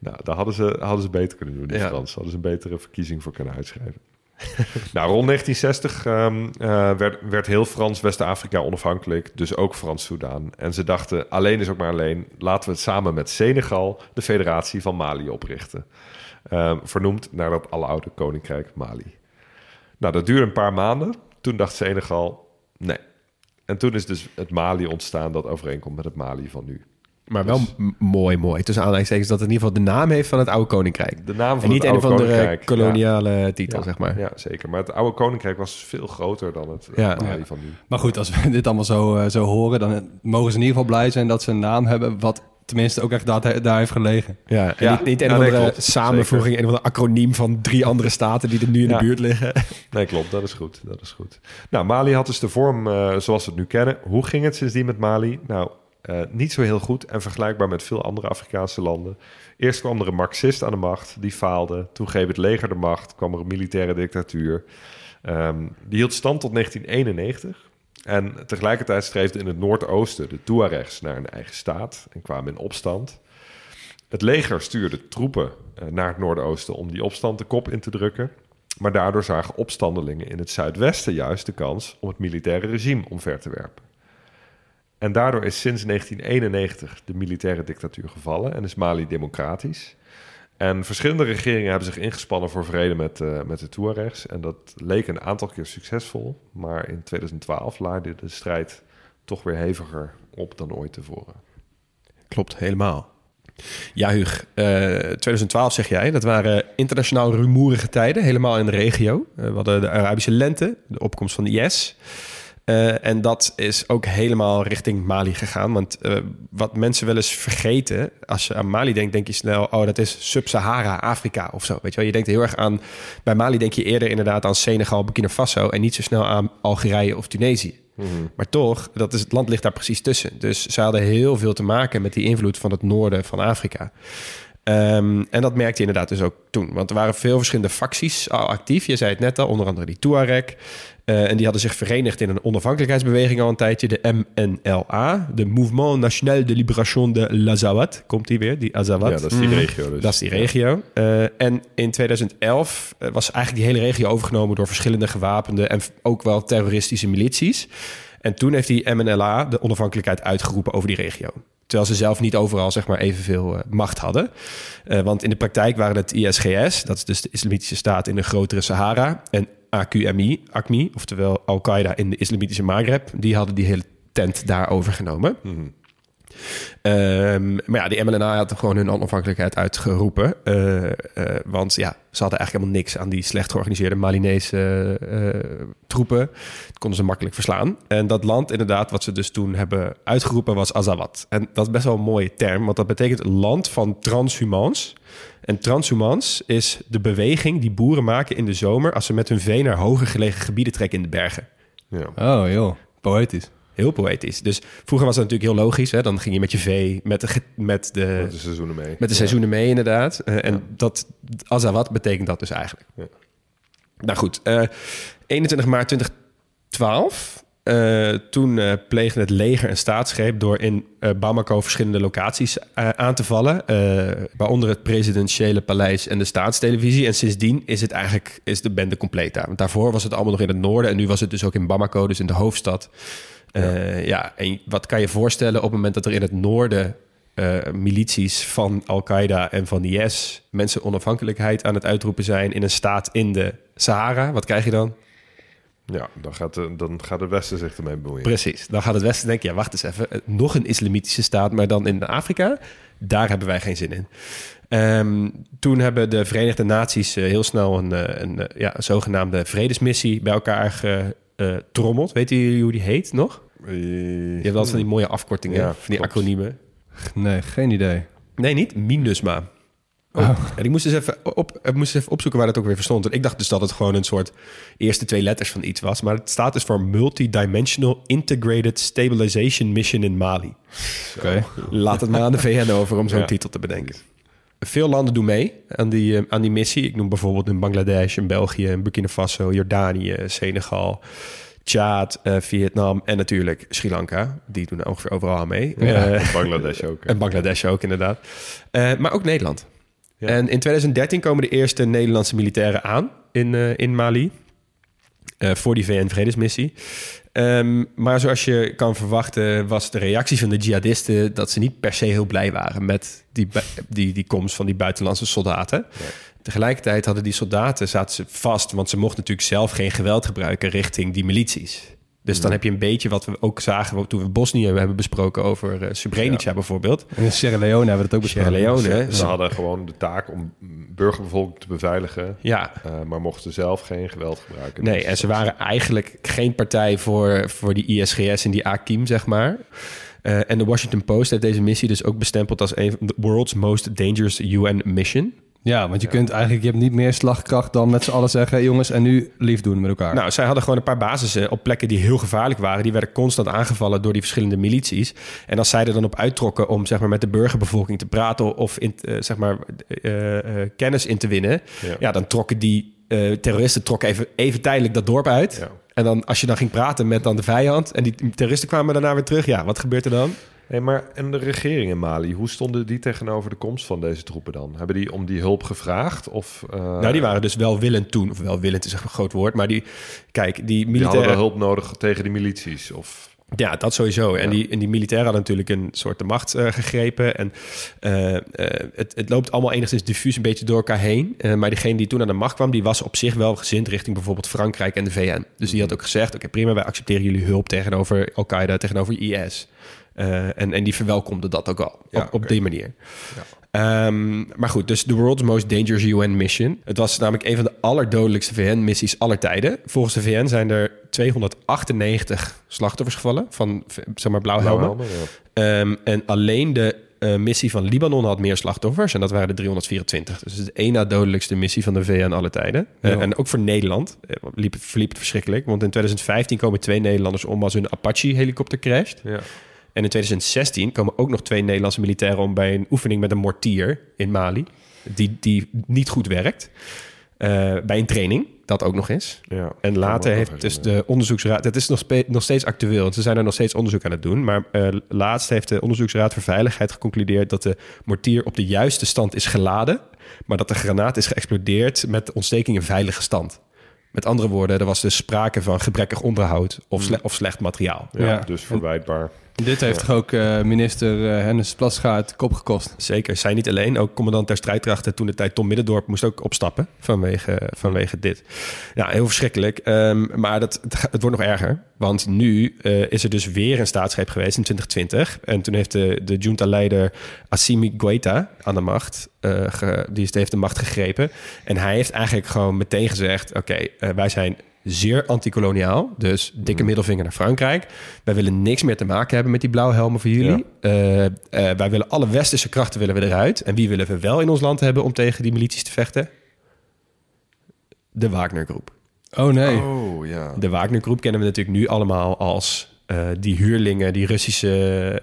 Nou, daar hadden ze, hadden ze beter kunnen doen, die Ja. Frans. Hadden ze een betere verkiezing voor kunnen uitschrijven. nou, rond 1960 ehm, eh, werd, werd heel Frans West-Afrika onafhankelijk, dus ook Frans-Soudaan. En ze dachten, alleen is ook maar alleen, laten we het samen met Senegal de federatie van Mali oprichten. Ehm, vernoemd naar dat aloude koninkrijk Mali. Nou, dat duurde een paar maanden. Toen dacht Senegal, nee. En toen is dus het Mali ontstaan dat overeenkomt met het Mali van nu. Maar wel Dus- m- mooi, mooi. Tussen aanleidingstekens dat het in ieder geval de naam heeft van het oude koninkrijk. De naam van En niet het een of oude andere koninkrijk. koloniale titel, Ja. zeg maar. Ja, zeker. Maar het oude koninkrijk was veel groter dan het Ja. Mali Ja. van nu. Maar goed, als we dit allemaal zo, eh, zo horen... dan mogen ze in ieder geval blij zijn dat ze een naam hebben... wat tenminste ook echt daar, daar heeft gelegen. Ja, en Ja. niet, niet een Ja, of nee, andere klopt. samenvoeging, een of andere acroniem van drie andere staten die er nu in Ja. de buurt liggen. Nee, klopt. Dat is goed. Dat is goed. Nou, Mali had dus de vorm eh, zoals we het nu kennen. Hoe ging het sindsdien met Mali? Nou, eh, niet zo heel goed en vergelijkbaar met veel andere Afrikaanse landen. Eerst kwam er een Marxist aan de macht, die faalde. Toen greep het leger de macht, kwam er een militaire dictatuur. Ehm, die hield stand tot 1991. En tegelijkertijd streefden in het noordoosten de Tuaregs naar een eigen staat en kwamen in opstand. Het leger stuurde troepen eh, naar het noordoosten om die opstand de kop in te drukken. Maar daardoor zagen opstandelingen in het zuidwesten juist de kans om het militaire regime omver te werpen. En daardoor is sinds 1991 de militaire dictatuur gevallen en is Mali democratisch. En verschillende regeringen hebben zich ingespannen voor vrede met, eh, met de Tuaregs. En dat leek een aantal keer succesvol. Maar in 2012 laaide de strijd toch weer heviger op dan ooit tevoren. Klopt, helemaal. Ja, Huug. eh, 2012 zeg jij. Dat waren internationaal rumoerige tijden, helemaal in de regio. Eh, we hadden de Arabische lente, de opkomst van de IS. Eh, en dat is ook helemaal richting Mali gegaan. Want eh, wat mensen wel eens vergeten, als je aan Mali denkt, denk je snel, oh, dat is Sub-Sahara, Afrika of zo. Weet je wel, je denkt heel erg aan, bij Mali denk je eerder inderdaad aan Senegal, Burkina Faso en niet zo snel aan Algerije of Tunesië. Maar toch, dat is, het land ligt daar precies tussen. Dus ze hadden heel veel te maken met die invloed van het noorden van Afrika. Ehm, en dat merkte je inderdaad dus ook toen. Want er waren veel verschillende facties al actief. Je zei het net al, onder andere die Tuareg. Eh, en die hadden zich verenigd in een onafhankelijkheidsbeweging al een tijdje. De MNLA, de Mouvement National de Libération de l'Azawad. Komt die weer, die Azawad. Ja, dat is die regio dus. Dat is die regio. Eh, en in 2011 eh, was eigenlijk die hele regio overgenomen door verschillende gewapende en ook wel terroristische milities. En toen heeft die MNLA de onafhankelijkheid uitgeroepen over die regio. Terwijl ze zelf niet overal zeg maar, evenveel eh, macht hadden. Eh, want in de praktijk waren het ISGS, dat is dus de Islamitische Staat in de grotere Sahara. En AQMI, ACMI, oftewel Al-Qaeda in de Islamitische Maghreb, die hadden die hele tent daar overgenomen. Ehm, maar ja, die MLNA had gewoon hun onafhankelijkheid uitgeroepen. Eh, eh, want ja, ze hadden eigenlijk helemaal niks aan die slecht georganiseerde Malinese eh, troepen. Dat konden ze makkelijk verslaan. En dat land, inderdaad, wat ze dus toen hebben uitgeroepen, was Azawad. En dat is best wel een mooie term, want dat betekent land van transhumans. En transhumans is de beweging die boeren maken in de zomer als ze met hun vee naar hoger gelegen gebieden trekken in de bergen. Ja. Oh joh, poëtisch. Heel poëtisch. Dus vroeger was dat natuurlijk heel logisch. Hè? Dan ging je met je vee, met de, met de, Met de seizoenen mee. met de seizoenen mee, inderdaad. Eh, en dat, Azawad betekent dat dus eigenlijk. Ja. Nou goed, eh, 21 maart 2012. eh, toen eh, pleegde het leger een staatsgreep door in eh, Bamako verschillende locaties eh, aan te vallen. eh, waaronder het presidentiële paleis en de staatstelevisie. En sindsdien is het eigenlijk is de bende compleet daar. Want daarvoor was het allemaal nog in het noorden. En nu was het dus ook in Bamako, dus in de hoofdstad. Eh, ja. en wat kan je voorstellen op het moment dat er in het noorden eh, milities van Al-Qaeda en van IS mensen onafhankelijkheid aan het uitroepen zijn in een staat in de Sahara? Wat krijg je dan? Ja, dan gaat, de, dan gaat het Westen zich ermee bemoeien. Precies. Dan gaat het Westen denken, ja, wacht eens even. eh, Nog een islamitische staat, maar dan in Afrika. Daar hebben wij geen zin in. Ehm, toen hebben de Verenigde Naties heel snel een, een, ja, een zogenaamde vredesmissie bij elkaar getrommeld. Weet jullie hoe die heet nog? Eh, Je hebt wel eens van die mooie afkortingen, Ja, van die klopt. acroniemen. Nee, geen idee. Nee, niet. MINUSMA. Oh. En ik moest, dus even op, ik moest dus even opzoeken waar dat ook weer verstond. Want ik dacht dus dat het gewoon een soort eerste twee letters van iets was. Maar het staat dus voor Multidimensional Integrated Stabilization Mission in Mali. Oké. Laat het maar aan de VN over om zo'n Ja. titel te bedenken. Veel landen doen mee aan die, eh, aan die missie. Ik noem bijvoorbeeld in Bangladesh, in België, in Burkina Faso, Jordanië, Senegal, Tjaad, eh, Vietnam en natuurlijk Sri Lanka. Die doen ongeveer overal aan mee. Eh, Bangladesh ook. en Bangladesh ook, inderdaad. Maar ook Nederland. Ja. En in 2013 komen de eerste Nederlandse militairen aan in, in Mali. voor die VN-vredesmissie. Ehm, maar zoals je kan verwachten, was de reactie van de jihadisten dat ze niet per se heel blij waren met die, die, die komst van die buitenlandse soldaten. Tegelijkertijd hadden die soldaten zaten ze vast, want ze mochten natuurlijk zelf geen geweld gebruiken richting die milities. Dus dan heb je een beetje wat we ook zagen toen we Bosnië hebben besproken over eh, Srebrenica bijvoorbeeld. En in Sierra Leone hebben we het ook Sierra besproken. Leone. hè? Ze hadden gewoon de taak om burgerbevolking te beveiligen. Ja, eh, maar mochten zelf geen geweld gebruiken. nee, Dus en ze dat- waren eigenlijk geen partij voor, voor die ISGS en die AKIM, zeg maar. Eh, en de Washington Post heeft deze missie dus ook bestempeld als een van de world's most dangerous UN mission. Ja, want je kunt eigenlijk, je hebt niet meer slagkracht dan met z'n allen zeggen, jongens, en nu lief doen met elkaar. Nou, zij hadden gewoon een paar basissen op plekken die heel gevaarlijk waren. Die werden constant aangevallen door die verschillende milities. En als zij er dan op uittrokken om zeg maar, met de burgerbevolking te praten of in, eh, zeg maar, eh, eh, kennis in te winnen, Ja. ja. dan trokken die eh, terroristen trokken even, even tijdelijk dat dorp uit. Ja. En dan als je dan ging praten met dan de vijand en die terroristen kwamen daarna weer terug, ja, wat gebeurt er dan? Hey, maar en de regering in Mali, hoe stonden die tegenover de komst van deze troepen dan? Hebben die om die hulp gevraagd? Of, eh, nou, die waren dus welwillend toen, of welwillend is een groot woord, maar die, kijk, die die hadden hulp nodig tegen die milities? Of, Ja, dat sowieso. En, Ja. die, en die militairen hadden natuurlijk een soort de macht eh, gegrepen. En eh, het, het loopt allemaal enigszins diffuus een beetje door elkaar heen. Maar degene die toen aan de macht kwam, die was op zich wel gezind richting bijvoorbeeld Frankrijk en de VN. Dus die had ook gezegd, oké prima, wij accepteren jullie hulp tegenover Al-Qaeda, tegenover IS. Eh, en, en die verwelkomde dat ook al Ja, op, op die manier. Ehm, maar goed, dus de World's Most Dangerous UN Mission. Het was namelijk een van de allerdodelijkste VN-missies aller tijden. Volgens de VN zijn er 298 slachtoffers gevallen van zeg maar blauwhelmen. Ja. Ehm, en alleen de eh, missie van Libanon had meer slachtoffers. En dat waren de 324. Dus het is de één na dodelijkste missie van de VN alle tijden. Eh, Ja. en ook voor Nederland liep, het- verliep het verschrikkelijk. Want in 2015 komen twee Nederlanders om als hun Apache-helikopter crasht. Ja. En in 2016 komen ook nog twee Nederlandse militairen om bij een oefening met een mortier in Mali. Die, die niet goed werkt. Eh, bij een training, dat ook nog eens. Ja, En later heeft dus de onderzoeksraad... Het is nog, nog steeds actueel, want ze zijn er nog steeds onderzoek aan het doen. Maar eh, laatst heeft de onderzoeksraad voor veiligheid geconcludeerd... dat de mortier op de juiste stand is geladen... maar dat de granaat is geëxplodeerd met ontsteking in veilige stand. Met andere woorden, er was dus sprake van gebrekkig onderhoud of, sle- of slecht materiaal. Ja, Ja. dus verwijtbaar. Dit heeft toch ook eh, minister eh, Hennis Plasgaard kop gekost. Zeker, zij niet alleen. Ook commandant der strijdkrachten toen de tijd Tom Middendorp moest ook opstappen vanwege, vanwege dit. Ja, heel verschrikkelijk. Ehm, maar dat, het, het wordt nog erger. Want nu eh, is er dus weer een staatsgreep geweest in 2020. En toen heeft de, de junta-leider Assimi Goita aan de macht, ge- die heeft de macht gegrepen. En hij heeft eigenlijk gewoon meteen gezegd, oké, wij zijn zeer antikoloniaal. Dus dikke middelvinger naar Frankrijk. Wij willen niks meer te maken hebben met die blauwhelmen voor jullie. Eh, eh, wij willen alle westerse krachten willen we eruit. En wie willen we wel in ons land hebben om tegen die milities te vechten? De Wagner-groep. Oh nee. Oh, ja. De Wagner-groep kennen we natuurlijk nu allemaal als eh, die huurlingen, die Russische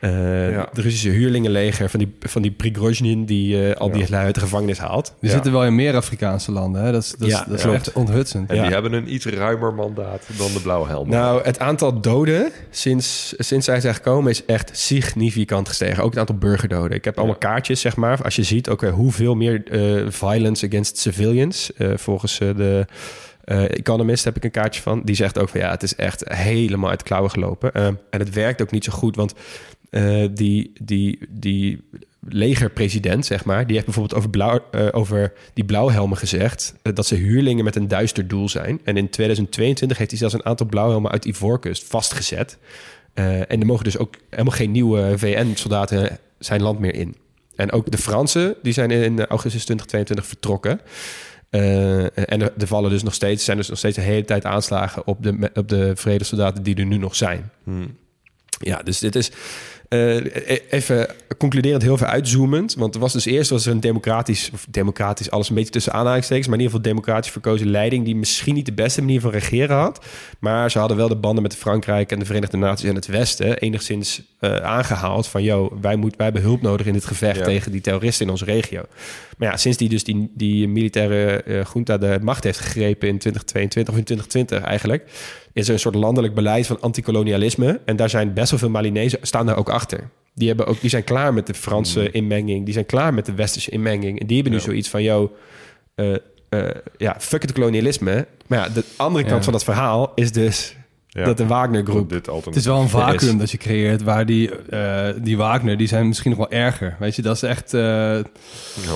eh, Ja. De Russische huurlingenleger van die, van die Prigozhin die eh, al die lui uit de gevangenis haalt. Die Ja. zitten wel in meer Afrikaanse landen. Hè? Dat is, dat is, Ja, dat is echt onthutsend. En Ja. die hebben een iets ruimer mandaat dan de blauwe helmen. Nou, het aantal doden sinds, sinds zij zijn gekomen is echt significant gestegen. Ook het aantal burgerdoden. Ik heb allemaal kaartjes, zeg maar. Als je ziet ook eh, hoeveel meer violence against civilians. eh, volgens eh, de eh, Economist heb ik een kaartje van. Die zegt ook van ja, het is echt helemaal uit de klauwen gelopen. Eh, en het werkt ook niet zo goed, want eh, die, die, die legerpresident, zeg maar, die heeft bijvoorbeeld over, blauw, eh, over die blauwhelmen gezegd eh, dat ze huurlingen met een duister doel zijn. En in 2022 heeft hij zelfs een aantal blauwhelmen uit Ivoorkust vastgezet. En er mogen dus ook helemaal geen nieuwe VN-soldaten zijn land meer in. En ook de Fransen, die zijn in augustus 2022 vertrokken. En er, er vallen dus nog steeds, zijn dus nog steeds de hele tijd aanslagen op de, op de vredessoldaten die er nu nog zijn. Ja, dus dit is even concluderend heel veel uitzoomend. Want er was dus eerst was er een democratisch, of democratisch, alles een beetje tussen aanhalingstekens, maar in ieder geval democratisch verkozen leiding die misschien niet de beste manier van regeren had. Maar ze hadden wel de banden met Frankrijk en de Verenigde Naties en het Westen enigszins eh, aangehaald van, yo, wij, moet, wij hebben hulp nodig in dit gevecht Ja. tegen die terroristen in onze regio. Maar ja, sinds die dus die, die militaire eh junta de macht heeft gegrepen in 2022 of in 2020 eigenlijk, is er een soort landelijk beleid van anticolonialisme. En daar zijn best wel veel Malinezen staan daar ook achter. Die, hebben ook, die zijn klaar met de Franse inmenging. Die zijn klaar met de westerse inmenging. En die hebben nu Ja. zoiets van, yo, eh, eh, ja, fuck het kolonialisme. Maar ja, de andere kant Ja. van dat verhaal is dus Ja. dat de Wagner-groep... Het is wel een vacuüm dat je creëert waar die, eh, die Wagner, die zijn misschien nog wel erger. Weet je, dat is echt... eh, Nou,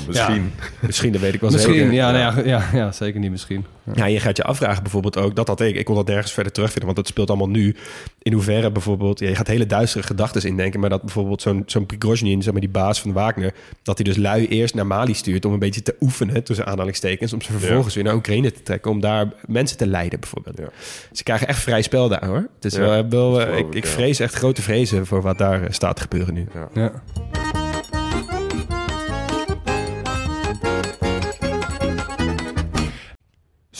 misschien. Misschien, dat weet ik wel misschien, zeker. ja, nou ja, ja, ja, zeker niet misschien. Ja, je gaat je afvragen bijvoorbeeld ook, dat had ik, ik kon dat nergens verder terugvinden, want dat speelt allemaal nu. In hoeverre bijvoorbeeld, ja, je gaat hele duistere gedachten indenken, maar dat bijvoorbeeld zo'n zo'n Prigozhin, zeg maar die baas van Wagner, dat hij dus lui eerst naar Mali stuurt om een beetje te oefenen, tussen aanhalingstekens, om ze vervolgens weer naar Oekraïne te trekken, om daar mensen te leiden bijvoorbeeld. Ja. Ze krijgen echt vrij spel daar hoor. Het is Ja, wel, eh, geloof ik, ik, vrees echt grote vrezen voor wat daar eh, staat te gebeuren nu. Ja.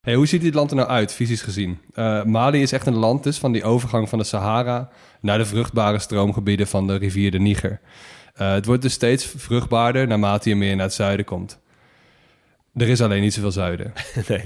Hey, hoe ziet dit land er nou uit, fysisch gezien? Eh, Mali is echt een land dus van die overgang van de Sahara naar de vruchtbare stroomgebieden van de rivier de Niger. Eh, het wordt dus steeds vruchtbaarder naarmate je meer naar het zuiden komt. Er is alleen niet zoveel zuiden. nee.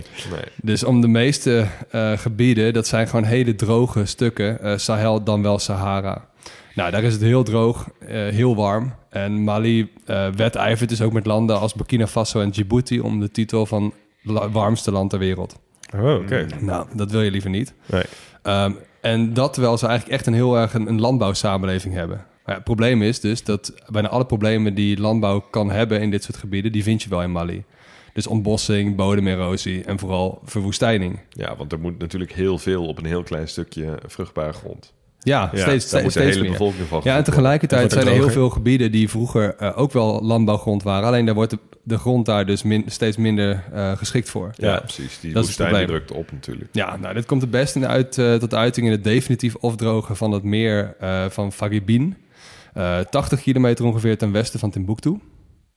Dus om de meeste eh, gebieden, dat zijn gewoon hele droge stukken, eh, Sahel dan wel Sahara. Nou, daar is het heel droog, eh, heel warm. En Mali eh wedijvert dus ook met landen als Burkina Faso en Djibouti om de titel van la- warmste land ter wereld. Oh, oké. Nou, dat wil je liever niet. Nee. Ehm, en dat terwijl ze eigenlijk echt een heel erg een, een landbouwsamenleving hebben. Maar ja, het probleem is dus dat bijna alle problemen die landbouw kan hebben in dit soort gebieden, die vind je wel in Mali. Dus ontbossing, bodemerosie en vooral verwoestijning. Ja, want er moet natuurlijk heel veel op een heel klein stukje vruchtbare grond. Ja, Ja, steeds, steeds, de hele meer. bevolking van Ja, en tegelijkertijd zijn er heel veel gebieden die vroeger eh, ook wel landbouwgrond waren. Alleen daar wordt de, de grond daar dus min- steeds minder eh, geschikt voor. Ja, Ja, precies. Die dat woestijn die drukt op natuurlijk. Ja, nou, dit komt het beste in uit, eh, tot uiting in het definitief afdrogen van het meer eh, van Fagibin. Eh 80 kilometer ongeveer ten westen van Timbuktu.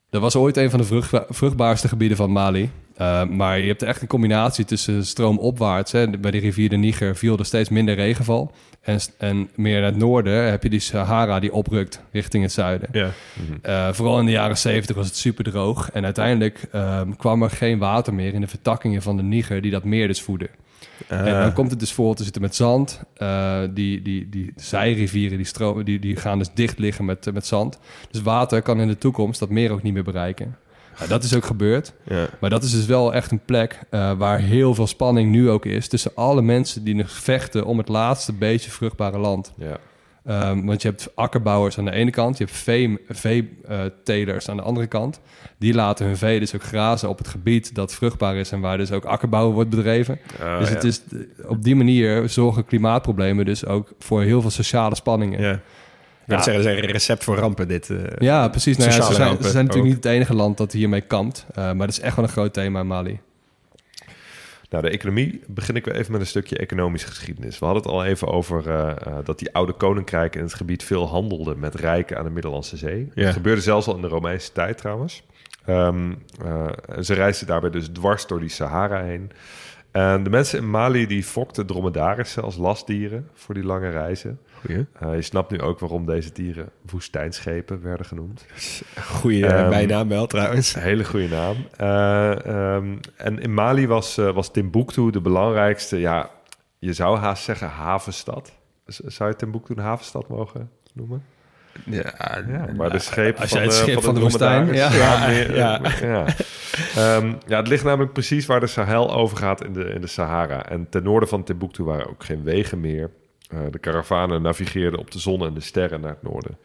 Dat was ooit een van de vruchtba- vruchtbaarste gebieden van Mali. Eh, maar je hebt echt een combinatie tussen stroomopwaarts. Hè. Bij de rivier de Niger viel er steeds minder regenval. En, en meer naar het noorden heb je die Sahara die oprukt richting het zuiden. Ja. Eh, vooral in de jaren 70 was het super droog. En uiteindelijk ehm, kwam er geen water meer in de vertakkingen van de Niger die dat meer dus voeden. En dan komt het dus voor te zitten met zand. Eh, die, die, die zijrivieren die, stromen, die, die gaan dus dicht liggen met, met zand. Dus water kan in de toekomst dat meer ook niet meer bereiken. Nou, dat is ook gebeurd. Ja. Maar dat is dus wel echt een plek eh, waar heel veel spanning nu ook is... tussen alle mensen die nog vechten om het laatste beetje vruchtbare land. Ja. Ehm, want je hebt akkerbouwers aan de ene kant, je hebt vee- veetelers aan de andere kant. Die laten hun vee dus ook grazen op het gebied dat vruchtbaar is en waar dus ook akkerbouwen wordt bedreven. Ah, dus ja. het is, op die manier zorgen klimaatproblemen dus ook voor heel veel sociale spanningen. Ja. Wil zeggen, dat is een recept voor rampen, dit. eh. Ja, precies. Nou ja, ze, zijn, ze zijn natuurlijk ook. niet het enige land dat hiermee kampt. eh, maar dat is echt wel een groot thema in Mali. Nou, de economie begin ik weer even met een stukje economische geschiedenis. We hadden het al even over eh, eh, dat die oude koninkrijken in het gebied veel handelden met rijken aan de Middellandse Zee. Ja. Dat gebeurde zelfs al in de Romeinse tijd trouwens. Ehm, eh, en ze reisden daarbij dus dwars door die Sahara heen. En de mensen in Mali die fokten dromedarissen als lastdieren voor die lange reizen. Goeie, Eh, je snapt nu ook waarom deze dieren woestijnschepen werden genoemd. goeie Ehm, bijnaam wel trouwens. Een hele goede naam. Eh, ehm, en in Mali was, eh, was Timbuktu de belangrijkste, ja, je zou haast zeggen havenstad. Z- Zou je Timbuktu een havenstad mogen noemen? Ja, Ja, maar de schepen als van, het schip van de woestijn, Ja, Ja. eh, ja. Ehm, ja, het ligt namelijk precies waar de Sahel overgaat in de, in de Sahara. En ten noorden van Timbuktu waren ook geen wegen meer. Eh, de karavanen navigeerden op de zon en de sterren naar het noorden.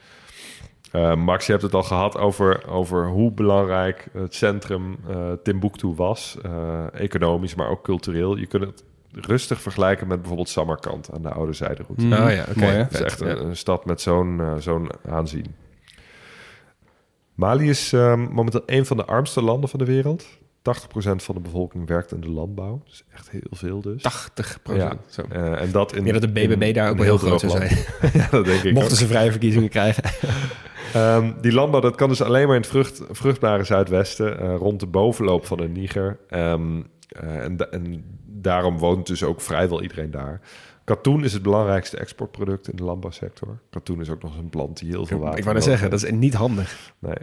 Eh, Max, je hebt het al gehad over, over hoe belangrijk het centrum eh, Timbuktu was. economisch, maar ook cultureel. Je kunt het rustig vergelijken met bijvoorbeeld Samarkand aan de oude zijderoute. Mhm. Oh ja, oké. Het is echt ja. een, een stad met zo'n zo'n aanzien. Mali is momenteel een van de armste landen van de wereld. 80% van de bevolking werkt in de landbouw. Dat is echt heel veel dus. 80 Ja. Zo. Eh, en dat in, denk dat de BBB in daar ook wel heel groot zou zijn. ja, dat denk ik Mochten ook. ze vrije verkiezingen krijgen. Ehm, die landbouw dat kan dus alleen maar in het vrucht, vruchtbare zuidwesten, eh, rond de bovenloop van de Niger. Ehm, eh, en, da- en daarom woont dus ook vrijwel iedereen daar. Katoen is het belangrijkste exportproduct in de landbouwsector. Katoen is ook nog eens een plant die heel veel water Ik wou net zeggen, dat is niet handig. Nee.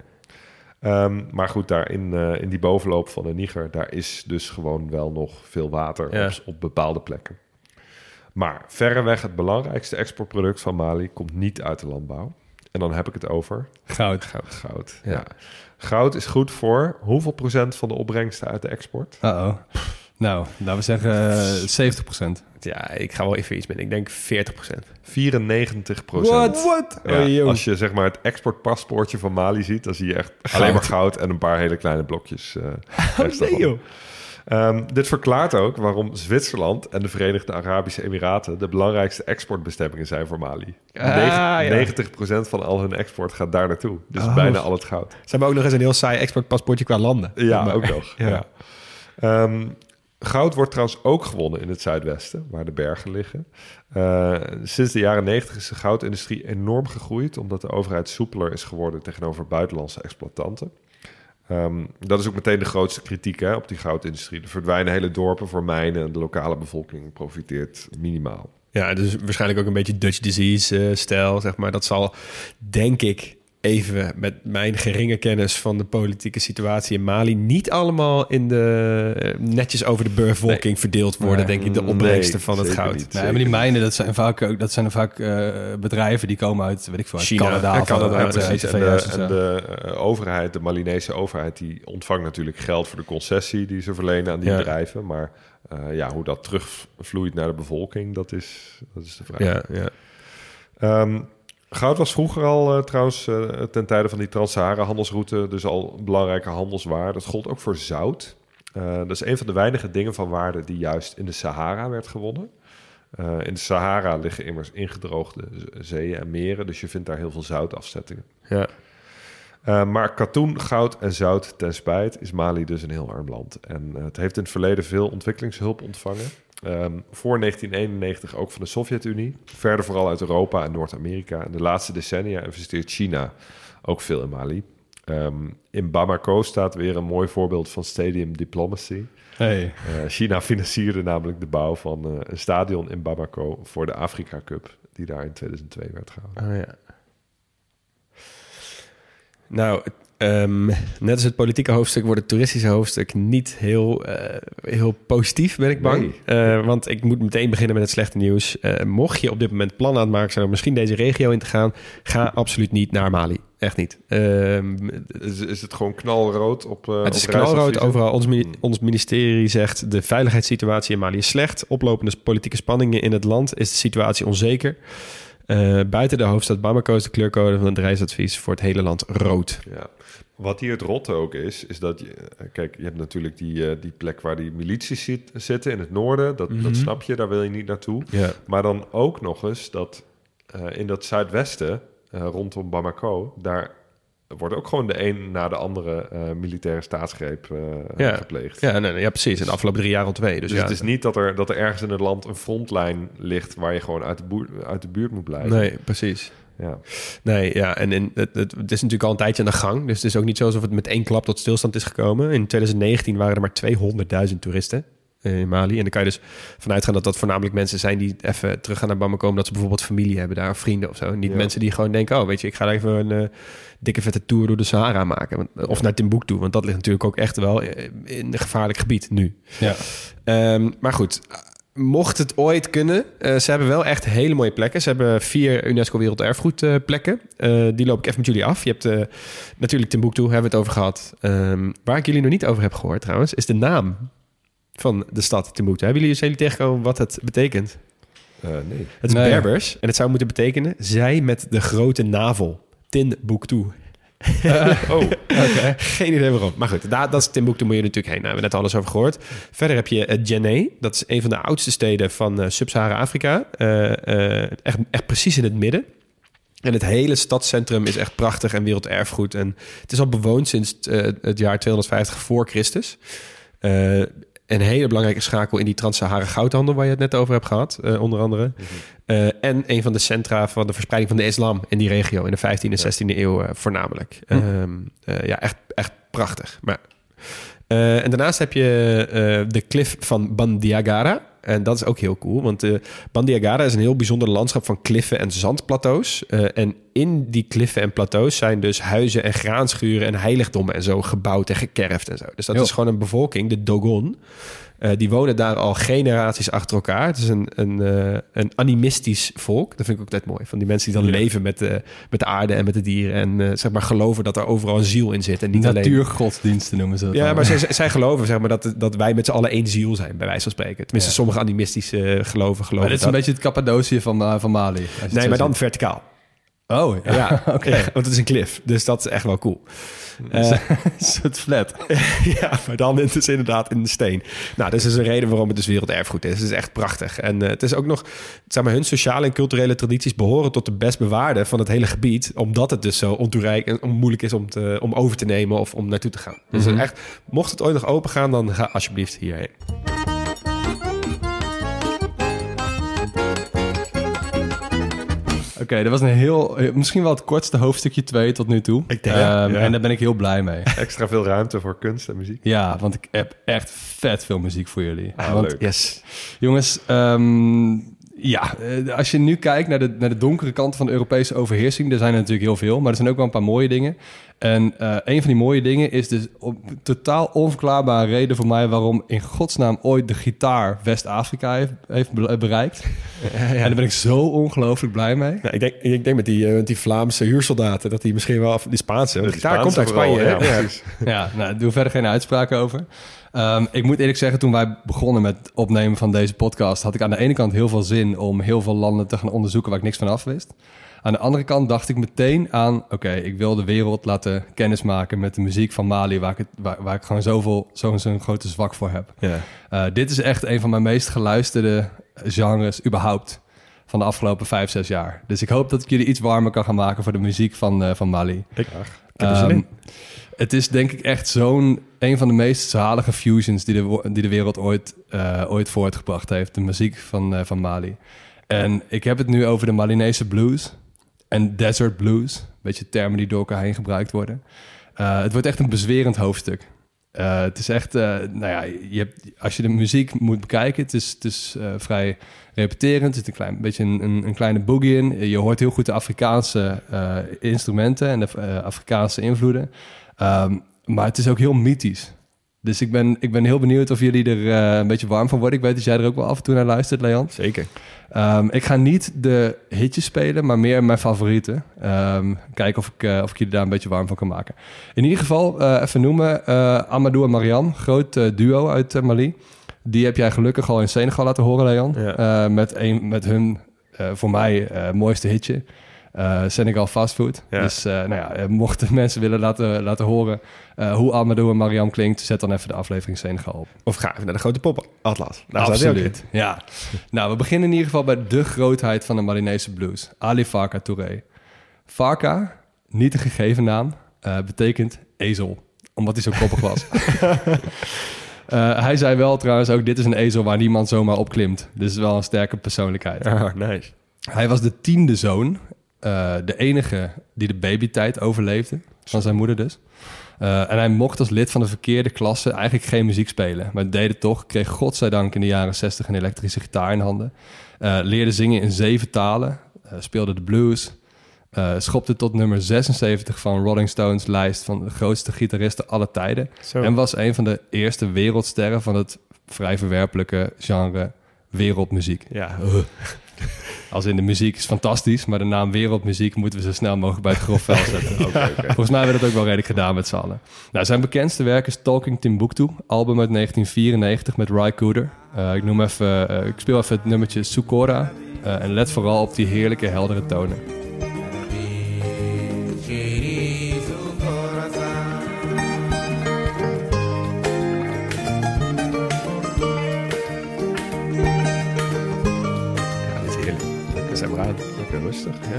Ehm, maar goed, daar in, eh, in die bovenloop van de Niger, daar is dus gewoon wel nog veel water Ja. op, op bepaalde plekken. Maar verreweg het belangrijkste exportproduct van Mali komt niet uit de landbouw. En dan heb ik het over Goud. goud. goud. Ja. Ja. Goud is goed voor hoeveel procent van de opbrengsten uit de export? Uh-oh. Nou, laten we zeggen eh, 70 procent. Ja, ik ga wel even iets met. Ik denk 40% 94 procent. What? Ja, Oh, joh. als je zeg maar het exportpaspoortje van Mali ziet, dan zie je echt alleen maar goud en een paar hele kleine blokjes. eh nee, van. joh. Ehm, dit verklaart ook waarom Zwitserland en de Verenigde Arabische Emiraten de belangrijkste exportbestemmingen zijn voor Mali. Ah, Negen- ja. 90% van al hun export gaat daar naartoe. Dus Oh. bijna al het goud. Ze hebben ook nog eens een heel saai exportpaspoortje qua landen. Ja, Maar- ook nog. Ja. Ja. Ehm, goud wordt trouwens ook gewonnen in het zuidwesten, waar de bergen liggen. Eh, sinds de jaren 90 is de goudindustrie enorm gegroeid, omdat de overheid soepeler is geworden tegenover buitenlandse exploitanten. Ehm, dat is ook meteen de grootste kritiek hè, op die goudindustrie. Er verdwijnen hele dorpen voor mijnen en de lokale bevolking profiteert minimaal. Ja, dus waarschijnlijk ook een beetje Dutch disease-stijl, zeg maar. Dat zal, denk ik, even met mijn geringe kennis van de politieke situatie in Mali... niet allemaal in de, eh, netjes over de bevolking verdeeld worden, Nee. denk ik, de opbrengsten Nee, van het goud. niet. Nee, maar die mijnen, dat zijn vaak, ook, dat zijn vaak eh, bedrijven die komen uit, weet ik veel, uit China, Canada. ja, of Canada, uit, ja, uit, precies. de En de, VS en eh, overheid, de Malinese overheid, die ontvangt natuurlijk geld voor de concessie die ze verlenen aan die Ja. bedrijven. Maar eh, ja, hoe dat terugvloeit naar de bevolking, dat is, dat is de vraag. Ja, ja. Ehm, goud was vroeger al eh, trouwens eh, ten tijde van die Trans-Sahara handelsroute dus al een belangrijke handelswaar. Dat gold ook voor zout. Eh, dat is een van de weinige dingen van waarde die juist in de Sahara werd gewonnen. In de Sahara liggen immers ingedroogde zeeën en meren, dus je vindt daar heel veel zoutafzettingen. Ja. Maar katoen, goud en zout ten spijt is Mali dus een heel arm land. En het heeft in het verleden veel ontwikkelingshulp ontvangen. Ehm, voor 1991 ook van de Sovjet-Unie. Verder vooral uit Europa en Noord-Amerika. En de laatste decennia investeert China ook veel in Mali. Ehm, in Bamako staat weer een mooi voorbeeld van stadium diplomacy. Hey. Eh, China financierde namelijk de bouw van eh, een stadion in Bamako voor de Afrika Cup, die daar in 2002 werd gehouden. Oh ja. Nou, ehm, net als het politieke hoofdstuk wordt het toeristische hoofdstuk niet heel, eh, heel positief, ben ik bang. Nee. Eh, want ik moet meteen beginnen met het slechte nieuws. Eh, mocht je op dit moment plannen aan het maken zijn om misschien deze regio in te gaan, ga absoluut niet naar Mali. Echt niet. Ehm, Is, is het gewoon knalrood op het is op knalrood overal. Ons, mini- ons ministerie zegt de veiligheidssituatie in Mali is slecht. Oplopende politieke spanningen in het land is de situatie onzeker. Eh, buiten de hoofdstad Bamako is de kleurcode van het reisadvies voor het hele land rood. Ja. Wat hier het rotte ook is, is dat je... eh, Kijk, je hebt natuurlijk die, eh, die plek waar die milities zit, zitten in het noorden. Dat, Mhm. dat snap je, daar wil je niet naartoe. Ja. Maar dan ook nog eens dat in dat zuidwesten, rondom Bamako... daar wordt ook gewoon de een na de andere eh, militaire staatsgreep eh, Ja. gepleegd. Ja, nee, nee, ja, precies. In de afgelopen drie jaar al twee. Dus, Dus ja, het is niet dat er, dat er ergens in het land een frontlijn ligt... waar je gewoon uit de, boer, uit de buurt moet blijven. Nee, precies. Ja. Nee, ja, en in, het, het, is natuurlijk al een tijdje aan de gang. Dus het is ook niet zo alsof het met één klap tot stilstand is gekomen. In 2019 waren er maar 200.000 toeristen in Mali. En dan kan je dus vanuit gaan dat dat voornamelijk mensen zijn die even terug gaan naar Bamako... omdat ze bijvoorbeeld familie hebben daar, of vrienden of zo. Niet Ja. mensen die gewoon denken, oh, weet je, ik ga even een eh, dikke vette tour door de Sahara maken. Want- Of naar Timbuktu, want dat ligt natuurlijk ook echt wel eh, in een gevaarlijk gebied nu. Ja. Ehm, maar goed, mocht het ooit kunnen, eh, ze hebben wel echt hele mooie plekken. Ze hebben vier UNESCO Werelderfgoedplekken. Eh die loop ik even met jullie af. Je hebt eh, natuurlijk Timbuktu, hebben we het over gehad. Ehm, waar ik jullie nog niet over heb gehoord trouwens, is de naam van de stad Timbuktu. Hebben jullie, zijn jullie tegengekomen wat het betekent? Eh, nee. Het is Nee. Berbers en het zou moeten betekenen zij met de grote navel. Timbuktu. Oh, Oké. Geen idee waarom. Maar goed, daar, dat is Timbuktu moet je natuurlijk heen. Daar hebben we net alles over gehoord. Verder heb je uh, Djenné. Dat is een van de oudste steden van uh, Sub-Sahara-Afrika. Uh, echt, echt precies in het midden. En het hele stadscentrum is echt prachtig en werelderfgoed. En het is al bewoond sinds uh, het jaar 250 voor Christus. Uh, een hele belangrijke schakel in die Trans-Sahara goudhandel... waar je het net over hebt gehad, uh, onder andere. Mm-hmm. Uh, en een van de centra van de verspreiding van de islam in die regio... in de 15e en 16e eeuw uh, voornamelijk. Hm. Um, ja, echt, echt prachtig. Maar, en daarnaast heb je de klif van Bandiagara... En dat is ook heel cool, want uh, Bandiagara is een heel bijzonder landschap van kliffen en zandplateaus. Uh, en in die kliffen en plateaus zijn dus huizen en graanschuren en heiligdommen en zo gebouwd en gekerfd en zo. Dus dat jo. is gewoon een bevolking, de Dogon. Uh, die wonen daar al generaties achter elkaar. Het is een, een, uh, een animistisch volk. Dat vind ik ook net mooi. Van die mensen die dan ja. leven met de, met de aarde en met de dieren. En zeg maar geloven dat er overal een ziel in zit. En niet Natuurgodsdiensten noemen ze dat. Ja, dan. maar zij, zij geloven zeg maar, dat, dat wij met z'n allen één ziel zijn, bij wijze van spreken. Tenminste, ja. sommige animistische geloven geloven. Maar dit is dat. een beetje het Cappadocië van, van Mali. Nee, maar dan verticaal. Oh, ja. ja. Oké. Okay. Want het is een klif. Dus dat is echt wel cool. Uh, het flat. ja, maar dan is het inderdaad in de steen. Nou, dat is dus een reden waarom het dus werelderfgoed is. Het is echt prachtig. En uh, het is ook nog, zeg maar, hun sociale en culturele tradities behoren tot de best bewaarde van het hele gebied. Omdat het dus zo ontoerijk en moeilijk is om, te, om over te nemen of om naartoe te gaan. Dus mm -hmm. echt, mocht het ooit nog open gaan, dan ga alsjeblieft hierheen. Okay, dat was een heel, misschien wel het kortste hoofdstukje 2 tot nu toe. Ik denk, um, ja. En daar ben ik heel blij mee. Extra veel ruimte voor kunst en muziek. Ja, want ik heb echt vet veel muziek voor jullie. Ah, want, leuk. Yes. Jongens, um, ja, als je nu kijkt naar de, naar de donkere kant van de Europese overheersing, er zijn er natuurlijk heel veel, maar er zijn ook wel een paar mooie dingen. En uh, een van die mooie dingen is dus op totaal onverklaarbare reden voor mij waarom in godsnaam ooit de gitaar West-Afrika heeft, heeft, bereikt. Ja, ja. En daar ben ik zo ongelooflijk blij mee. Ja, ik, denk, ik denk met die, uh, die Vlaamse huursoldaten dat die misschien wel die Spaanse. De gitaar komt uit Spanje. Wel, ja, ja, nou, doe verder geen uitspraken over. Ehm, ik moet eerlijk zeggen, toen wij begonnen met opnemen van deze podcast, had ik aan de ene kant heel veel zin om heel veel landen te gaan onderzoeken waar ik niks van af wist. Aan de andere kant dacht ik meteen aan, oké, ik wil de wereld laten kennismaken met de muziek van Mali, waar ik, het, waar, waar ik gewoon zoveel, zo'n zo'n grote zwak voor heb. Ja. Uh, dit is echt een van mijn meest geluisterde genres überhaupt van de afgelopen vijf, zes jaar. Dus ik hoop dat ik jullie iets warmer kan gaan maken voor de muziek van, uh, van Mali. Ik, ik Um, in. het is denk ik echt zo'n een van de meest zalige fusions die de, die de wereld ooit, uh, ooit voortgebracht heeft. De muziek van, uh, van Mali. En ik heb het nu over de Malinese blues en desert blues. Beetje termen die door elkaar heen gebruikt worden. Uh, het wordt echt een bezwerend hoofdstuk. Uh, het is echt, uh, nou ja, je hebt, als je de muziek moet bekijken, het is, het is vrij repeterend. Er zit een klein beetje een, een, kleine boogie in. Je hoort heel goed de Afrikaanse instrumenten en de Afrikaanse invloeden. Um, maar het is ook heel mythisch. Dus ik ben, ik ben heel benieuwd of jullie er uh, een beetje warm van worden. Ik weet dat jij er ook wel af en toe naar luistert, Leon. Zeker. Um, ik ga niet de hitjes spelen, maar meer mijn favorieten. Um, kijken of ik, uh, of ik jullie daar een beetje warm van kan maken. In ieder geval, uh, even noemen, Amadou en Mariam, groot duo uit Mali. Die heb jij gelukkig al in Senegal laten horen, Leon. Ja. met, een, met hun, voor mij, mooiste hitje. Uh, Senegal Fastfood. Ja. Dus uh, nou ja, mochten mensen willen laten, laten horen uh, hoe Amadou en Mariam klinkt, zet dan even de aflevering Senegal op. Of ga even naar de grote pop-atlas. Absoluut, ja. nou, we beginnen in ieder geval bij de grootheid van de Malinese blues. Ali Farka Touré. Farka, niet een gegeven naam, betekent ezel. Omdat hij zo koppig was. Uh, hij zei wel trouwens ook, dit is een ezel waar niemand zomaar op klimt. Dit is wel een sterke persoonlijkheid. Ja, nice. Hij was de tiende zoon uh, de enige die de babytijd overleefde, van zijn moeder dus. Uh, en hij mocht als lid van de verkeerde klasse eigenlijk geen muziek spelen. Maar deed het toch, kreeg godzijdank in de jaren 60 een elektrische gitaar in handen. Uh, leerde zingen in zeven talen, speelde de blues. schopte tot nummer 76 van Rolling Stones lijst van de grootste gitaristen aller tijden. Zo. En was een van de eerste wereldsterren van het vrij verwerpelijke genre wereldmuziek. Ja. Als in de muziek is fantastisch, maar de naam wereldmuziek moeten we zo snel mogelijk bij het grof zetten. okay, okay. Volgens mij hebben we dat ook wel redelijk gedaan met z'n allen. Nou, zijn bekendste werk is Talking Timbuktu, album uit 1994 met Ry Cooder. Uh, ik noem even, uh, ik speel even het nummertje Sukora uh, en let vooral op die heerlijke heldere tonen.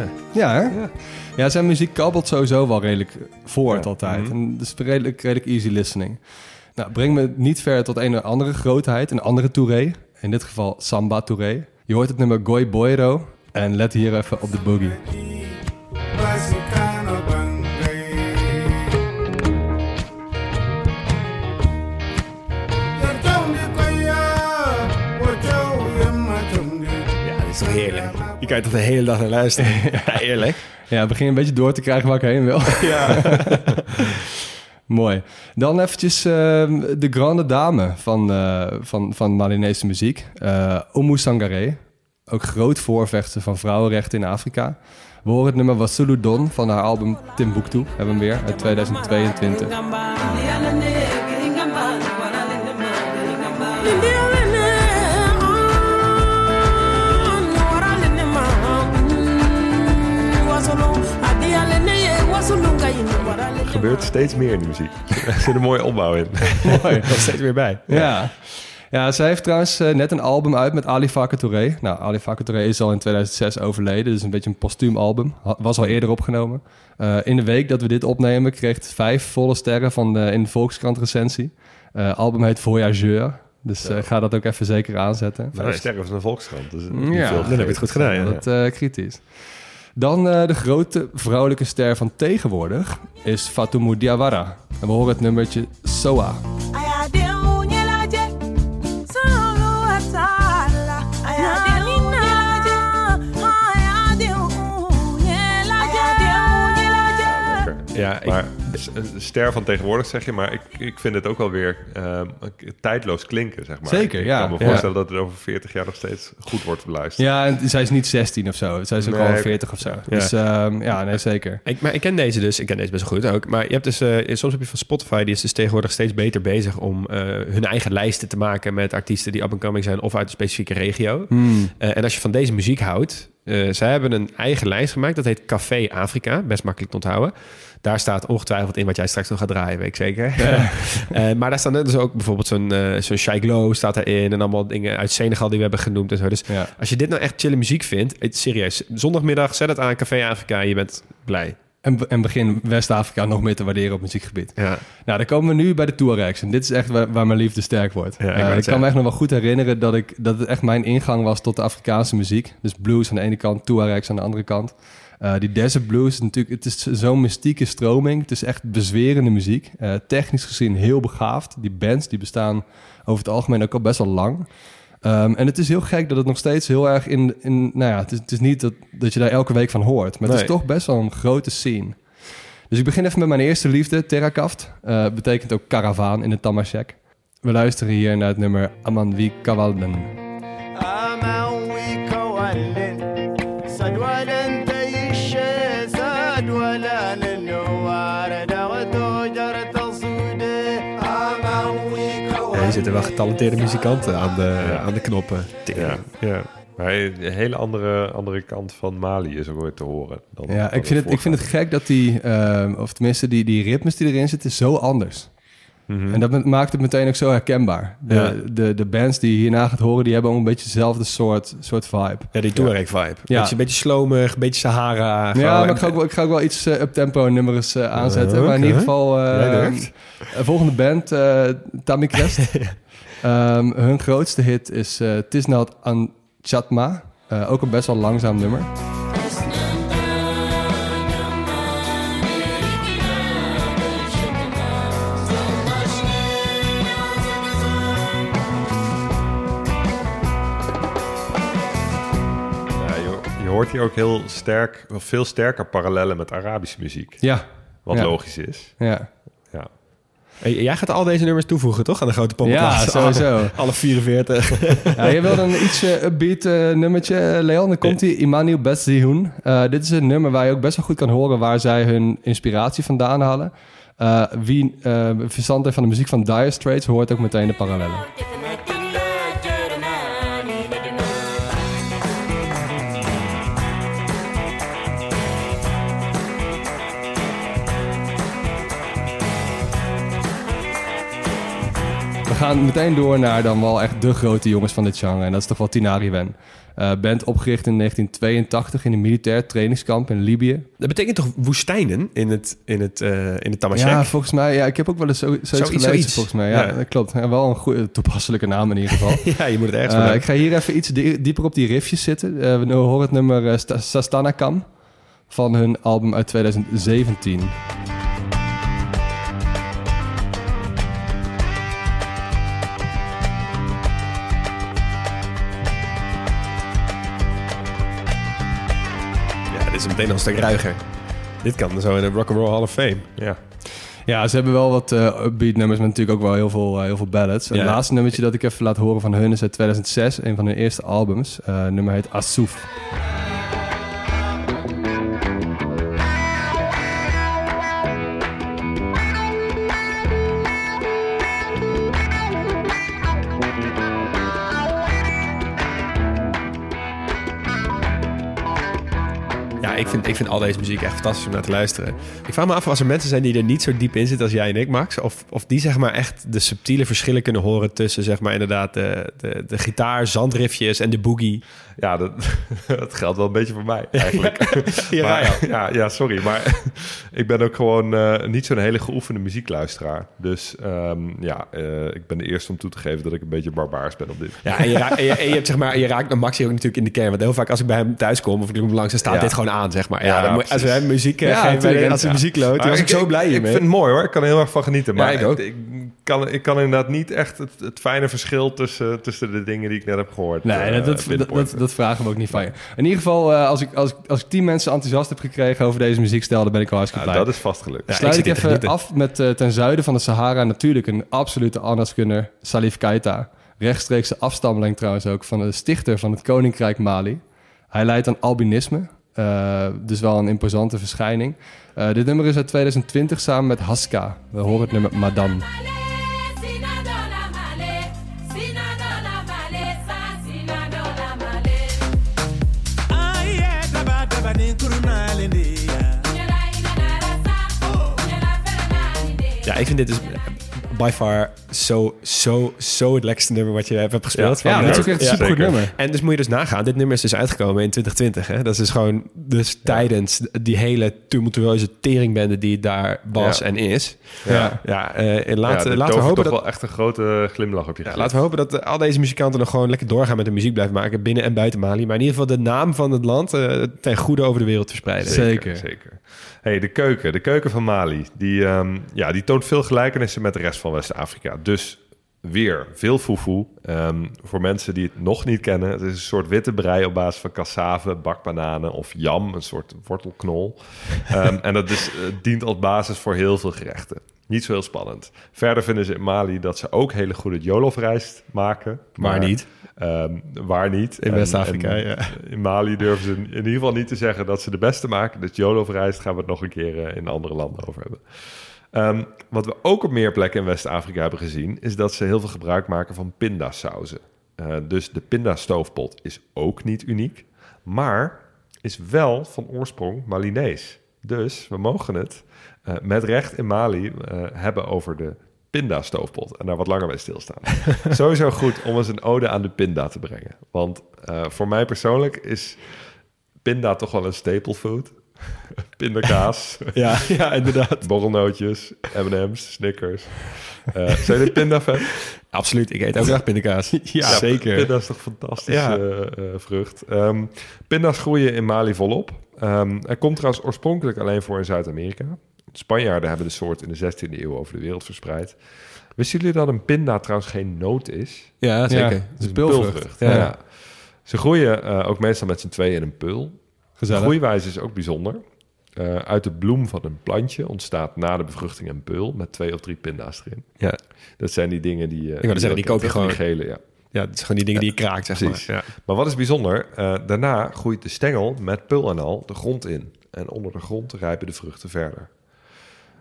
Ja. Ja, hè? Ja. ja, zijn muziek kabbelt sowieso wel redelijk voort ja. altijd. Mm-hmm. En dus redelijk, redelijk easy listening. Nou, breng me niet ver tot een andere grootheid, een andere Touré. In dit geval Samba Touré. Je hoort het nummer Goy Boiro. En let hier even op de boogie. Heerlijk. Je kan je toch de hele dag naar luisteren. ja, eerlijk. Ja, begin een beetje door te krijgen waar ik heen wil. Ja. Mooi. Dan eventjes uh, de grande dame van, uh, van, van Malinese muziek. Uh, Oumou Sangaré. Ook groot voorvechter van vrouwenrechten in Afrika. We horen het nummer Wasulu Don van haar album Timbuktu. Hebben we hem weer uit 2022. Gebeurt steeds meer in de muziek. Er zit een mooie opbouw in. Mooi. Er steeds weer bij. Ja. ja. Ja, zij heeft trouwens uh, net een album uit met Ali Farka Touré. Nou, Ali Farka Touré is al in 2006 overleden. Dus een beetje een postuum album. Was al eerder opgenomen. Uh, in de week dat we dit opnemen kreeg het vijf volle sterren van de, in de Volkskrant recensie. Uh, album heet Voyageur. Dus ja. ga dat ook even zeker aanzetten. Vijf sterren van de Volkskrant. Dus ja, veel dan heb je het goed gedaan. Ja. Dat kritisch. Dan uh, de grote vrouwelijke ster van tegenwoordig is Fatoumou Diawara. En we horen het nummertje Soa. Ja, ik, maar ster van tegenwoordig zeg je, maar ik, ik vind het ook wel weer ehm, tijdloos klinken, zeg maar. Zeker, ik ja. kan me Ja. voorstellen dat het over 40 jaar nog steeds goed wordt beluisterd. Ja, en zij is niet 16 of zo. Zij is ook Nee. al 40 of zo. Dus ehm, ja, nee, zeker. Ik, maar ik ken deze dus, ik ken deze best goed ook. Maar je hebt dus, eh, soms heb je van Spotify, die is dus tegenwoordig steeds beter bezig om eh, hun eigen lijsten te maken met artiesten die up-and-coming zijn of uit een specifieke regio. Hmm. Eh, en als je van deze muziek houdt, eh zij hebben een eigen lijst gemaakt. Dat heet Café Afrika, best makkelijk te onthouden. Daar staat ongetwijfeld in wat jij straks nog gaat draaien, weet ik zeker. Eh, maar daar staan dus ook bijvoorbeeld zo'n eh zo'n Shai Glow staat daarin. En allemaal dingen uit Senegal die we hebben genoemd en zo. Dus Ja. als je dit nou echt chille muziek vindt, het, serieus, zondagmiddag zet het aan Café Afrika en je bent blij. En, en begin West-Afrika nog meer te waarderen op muziekgebied. Ja. Nou, dan komen we nu bij de Touaregs. En dit is echt waar, waar mijn liefde sterk wordt. Ja, ik Eh, kan me echt nog wel goed herinneren dat, ik, dat het echt mijn ingang was tot de Afrikaanse muziek. Dus blues aan de ene kant, Touaregs aan de andere kant. Eh, die desert blues, is natuurlijk, het is zo'n mystieke stroming. Het is echt bezwerende muziek. Eh, technisch gezien heel begaafd. Die bands die bestaan over het algemeen ook al best wel lang. Ehm, en het is heel gek dat het nog steeds heel erg in... in nou ja, het is, het is niet dat, dat je daar elke week van hoort. Maar het Nee. is toch best wel een grote scene. Dus ik begin even met mijn eerste liefde, Terrakaft. Eh betekent ook karavaan in het Tamashek. We luisteren hier naar het nummer Amanwi Kawalden. hier zitten wel getalenteerde muzikanten aan de, aan de knoppen. Ja. ja. Maar een hele andere, andere kant van Mali is er ooit te horen. Dan ja, ik, vind het, ik vind het gek dat die, ehm, of tenminste die, die ritmes die erin zitten, zo anders. Mhm. En dat maakt het meteen ook zo herkenbaar. De, Ja. de, de bands die je hierna gaat horen, die hebben ook een beetje dezelfde soort, soort vibe. Ja, die Touareg vibe. Ja. Beetje, een beetje slomig, een beetje Sahara. Ja, maar ik ga ook wel, ik ga ook wel iets uh, up-tempo nummers eh, aanzetten. Maar in ieder geval... eh, eh, volgende band, eh Tamikest. Ehm, hun grootste hit is eh Tisnaut an Chatma. Eh, ook een best wel langzaam nummer. Hoort hier ook heel sterk, veel sterker parallellen met Arabische muziek. Ja, Wat Ja. logisch is. ja. Ja. Hey, jij gaat al deze nummers toevoegen, toch? Aan de grote ja poppenkast. sowieso. Alle 44. Ja, je wilde een ietsje upbeat eh, nummertje, eh, Leon. Dan komt hij, Immanuel Betzihun. Eh dit is een nummer waar je ook best wel goed kan horen... waar zij hun inspiratie vandaan halen. Eh, wie eh, verstand heeft van de muziek van Dire Straits... hoort ook meteen de parallellen. Gaan meteen door naar dan wel echt de grote jongens van dit genre. En dat is toch wel Tinari Wen. Eh, band opgericht in 1982 in een militair trainingskamp in Libië. Dat betekent toch woestijnen in het, in het, eh in het Tamashek? Ja, volgens mij. Ja, ik heb ook wel eens zo, zoiets, Zoiets, gelezen, zoiets. volgens mij. Ja, Ja. dat klopt. Ja, wel een goede, toepasselijke naam in ieder geval. Ja, je moet het ergens uh, ik ga hier even iets die- dieper op die riffjes zitten. We horen het nummer Sta- Sastanakam van hun album uit 2017. Is meteen al een stuk ruiger. Dit kan zo in de Rock'n'Roll Hall of Fame. ja. Ja, ze hebben wel wat eh upbeat nummers, maar natuurlijk ook wel heel veel, eh, heel veel ballads. Het laatste nummertje dat ik even laat horen van hun is uit 2006, een van hun eerste albums. Eh nummer heet Assouf. Ik vind, ik vind al deze muziek echt fantastisch om naar te luisteren. Ik vraag me af als er mensen zijn die er niet zo diep in zitten als jij en ik, Max. Of, of die zeg maar echt de subtiele verschillen kunnen horen tussen zeg maar inderdaad de, de, de gitaar, zandriffjes en de boogie. Ja, dat, dat geldt wel een beetje voor mij eigenlijk. Ja, maar, ja. sorry. Maar ik ben ook gewoon eh, niet zo'n hele geoefende muziekluisteraar. Dus ehm, ja, eh, ik ben de eerste om toe te geven dat ik een beetje barbaars ben op dit. Ja, en je, raakt, en je, en je hebt zeg maar, je raakt naar Maxi ook natuurlijk in de kern. Want heel vaak als ik bij hem thuis kom of ik kom langs, dan staat Ja. dit gewoon gewoon aan, zeg maar. Ja, als hij muziek, eh, Ja, geven, tuurlijk. als hij Ja. muziek loopt, Maar was ik, zo blij Ik hiermee. vind het mooi hoor. Ik kan er heel erg van genieten. Maar ik ook. Ik, kan, ik kan inderdaad niet echt het, het fijne verschil tussen, tussen de dingen die ik net heb gehoord. Nee, eh, dat, dat, dat, vragen we ook niet van je. In ieder geval, eh, als, ik, als, ik, als ik tien mensen enthousiast heb gekregen over deze muziekstijl, dan ben ik al hartstikke blij. dat is vastgelukt. Ja, Sluit ik ik, even af met ten zuiden van de Sahara natuurlijk een absolute Anaskunner, Salif Keita. Rechtstreekse afstammeling trouwens ook van de stichter van het Koninkrijk Mali. Hij leidt aan albinisme, eh, dus wel een imposante verschijning. Eh, dit nummer is uit 2020 samen met Haska. We horen het nummer Madame. Ja, ik vind dit dus by far zo, zo, zo het lekkerste nummer wat je hebt gespeeld. Ja, Ja, Van, dat is eh, ook echt een Ja, supergoed nummer. En dus moet je dus nagaan, dit nummer is dus uitgekomen in 2020. Hè? Dat is dus gewoon dus tijdens die hele tumultueuze teringbende die daar was Ja. en is. Ja. Ja, eh, Ja, laten we hopen toch dat... wel echt een grote glimlach op je Ja, gezicht. laten we hopen dat eh, al deze muzikanten nog gewoon lekker doorgaan met de muziek blijven maken binnen en buiten Mali. Maar in ieder geval de naam van het land eh, ten goede over de wereld verspreiden. Zeker. Zeker. Hey, de keuken. De keuken van Mali. Die, ehm, ja, die toont veel gelijkenissen met de rest van West-Afrika. Dus weer veel foefoe. Ehm, voor mensen die het nog niet kennen. Het is een soort witte brei op basis van cassave, bakbananen of jam. Een soort wortelknol. Ehm, en dat is, eh, dient als basis voor heel veel gerechten. Niet zo heel spannend. Verder vinden ze in Mali dat ze ook hele goede jollof-rijst maken. Waar Maar, niet? ehm, waar niet. In West-Afrika, ja. In Mali durven ze in ieder geval niet te zeggen dat ze de beste maken. Dus jollof-rijst gaan we het nog een keer eh, in andere landen over hebben. Ehm, wat we ook op meer plekken in West-Afrika hebben gezien... is dat ze heel veel gebruik maken van pindasauzen. Eh, dus de pindastoofpot is ook niet uniek... maar is wel van oorsprong Malinees. Dus we mogen het eh, met recht in Mali eh, hebben over de pindastoofpot... en daar wat langer bij stilstaan. Sowieso goed om eens een ode aan de pinda te brengen. Want voor mij persoonlijk is pinda toch wel een staple food. Pindakaas. Ja, ja, inderdaad. Borrelnootjes, M&M's, Snickers. Eh zijn jullie pinda-fan? Absoluut. Ik eet ook graag pindakaas. ja, zeker. Pinda is toch een fantastische Ja. eh, eh, vrucht. Ehm, pinda's groeien in Mali volop. Ehm hij komt trouwens oorspronkelijk alleen voor in Zuid-Amerika. Spanjaarden hebben de soort in de 16e eeuw over de wereld verspreid. Wisten jullie dat een pinda trouwens geen noot is? Ja, zeker. Ja, Het is een pulvrucht. Ja. Ja. Ze groeien ook meestal met z'n tweeën in een pul. Gezellig. De groeiwijze is ook bijzonder. Eh, uit de bloem van een plantje ontstaat na de bevruchting een peul met twee of drie pinda's erin. Ja. Dat zijn die dingen die... eh, wou zeggen, die koop je dat zijn gewoon. gele, ja. ja, het is gewoon die dingen die je kraakt, zeg Precies. maar. Ja. Maar wat is bijzonder? eh, daarna groeit de stengel met pul en al de grond in. En onder de grond rijpen de vruchten verder.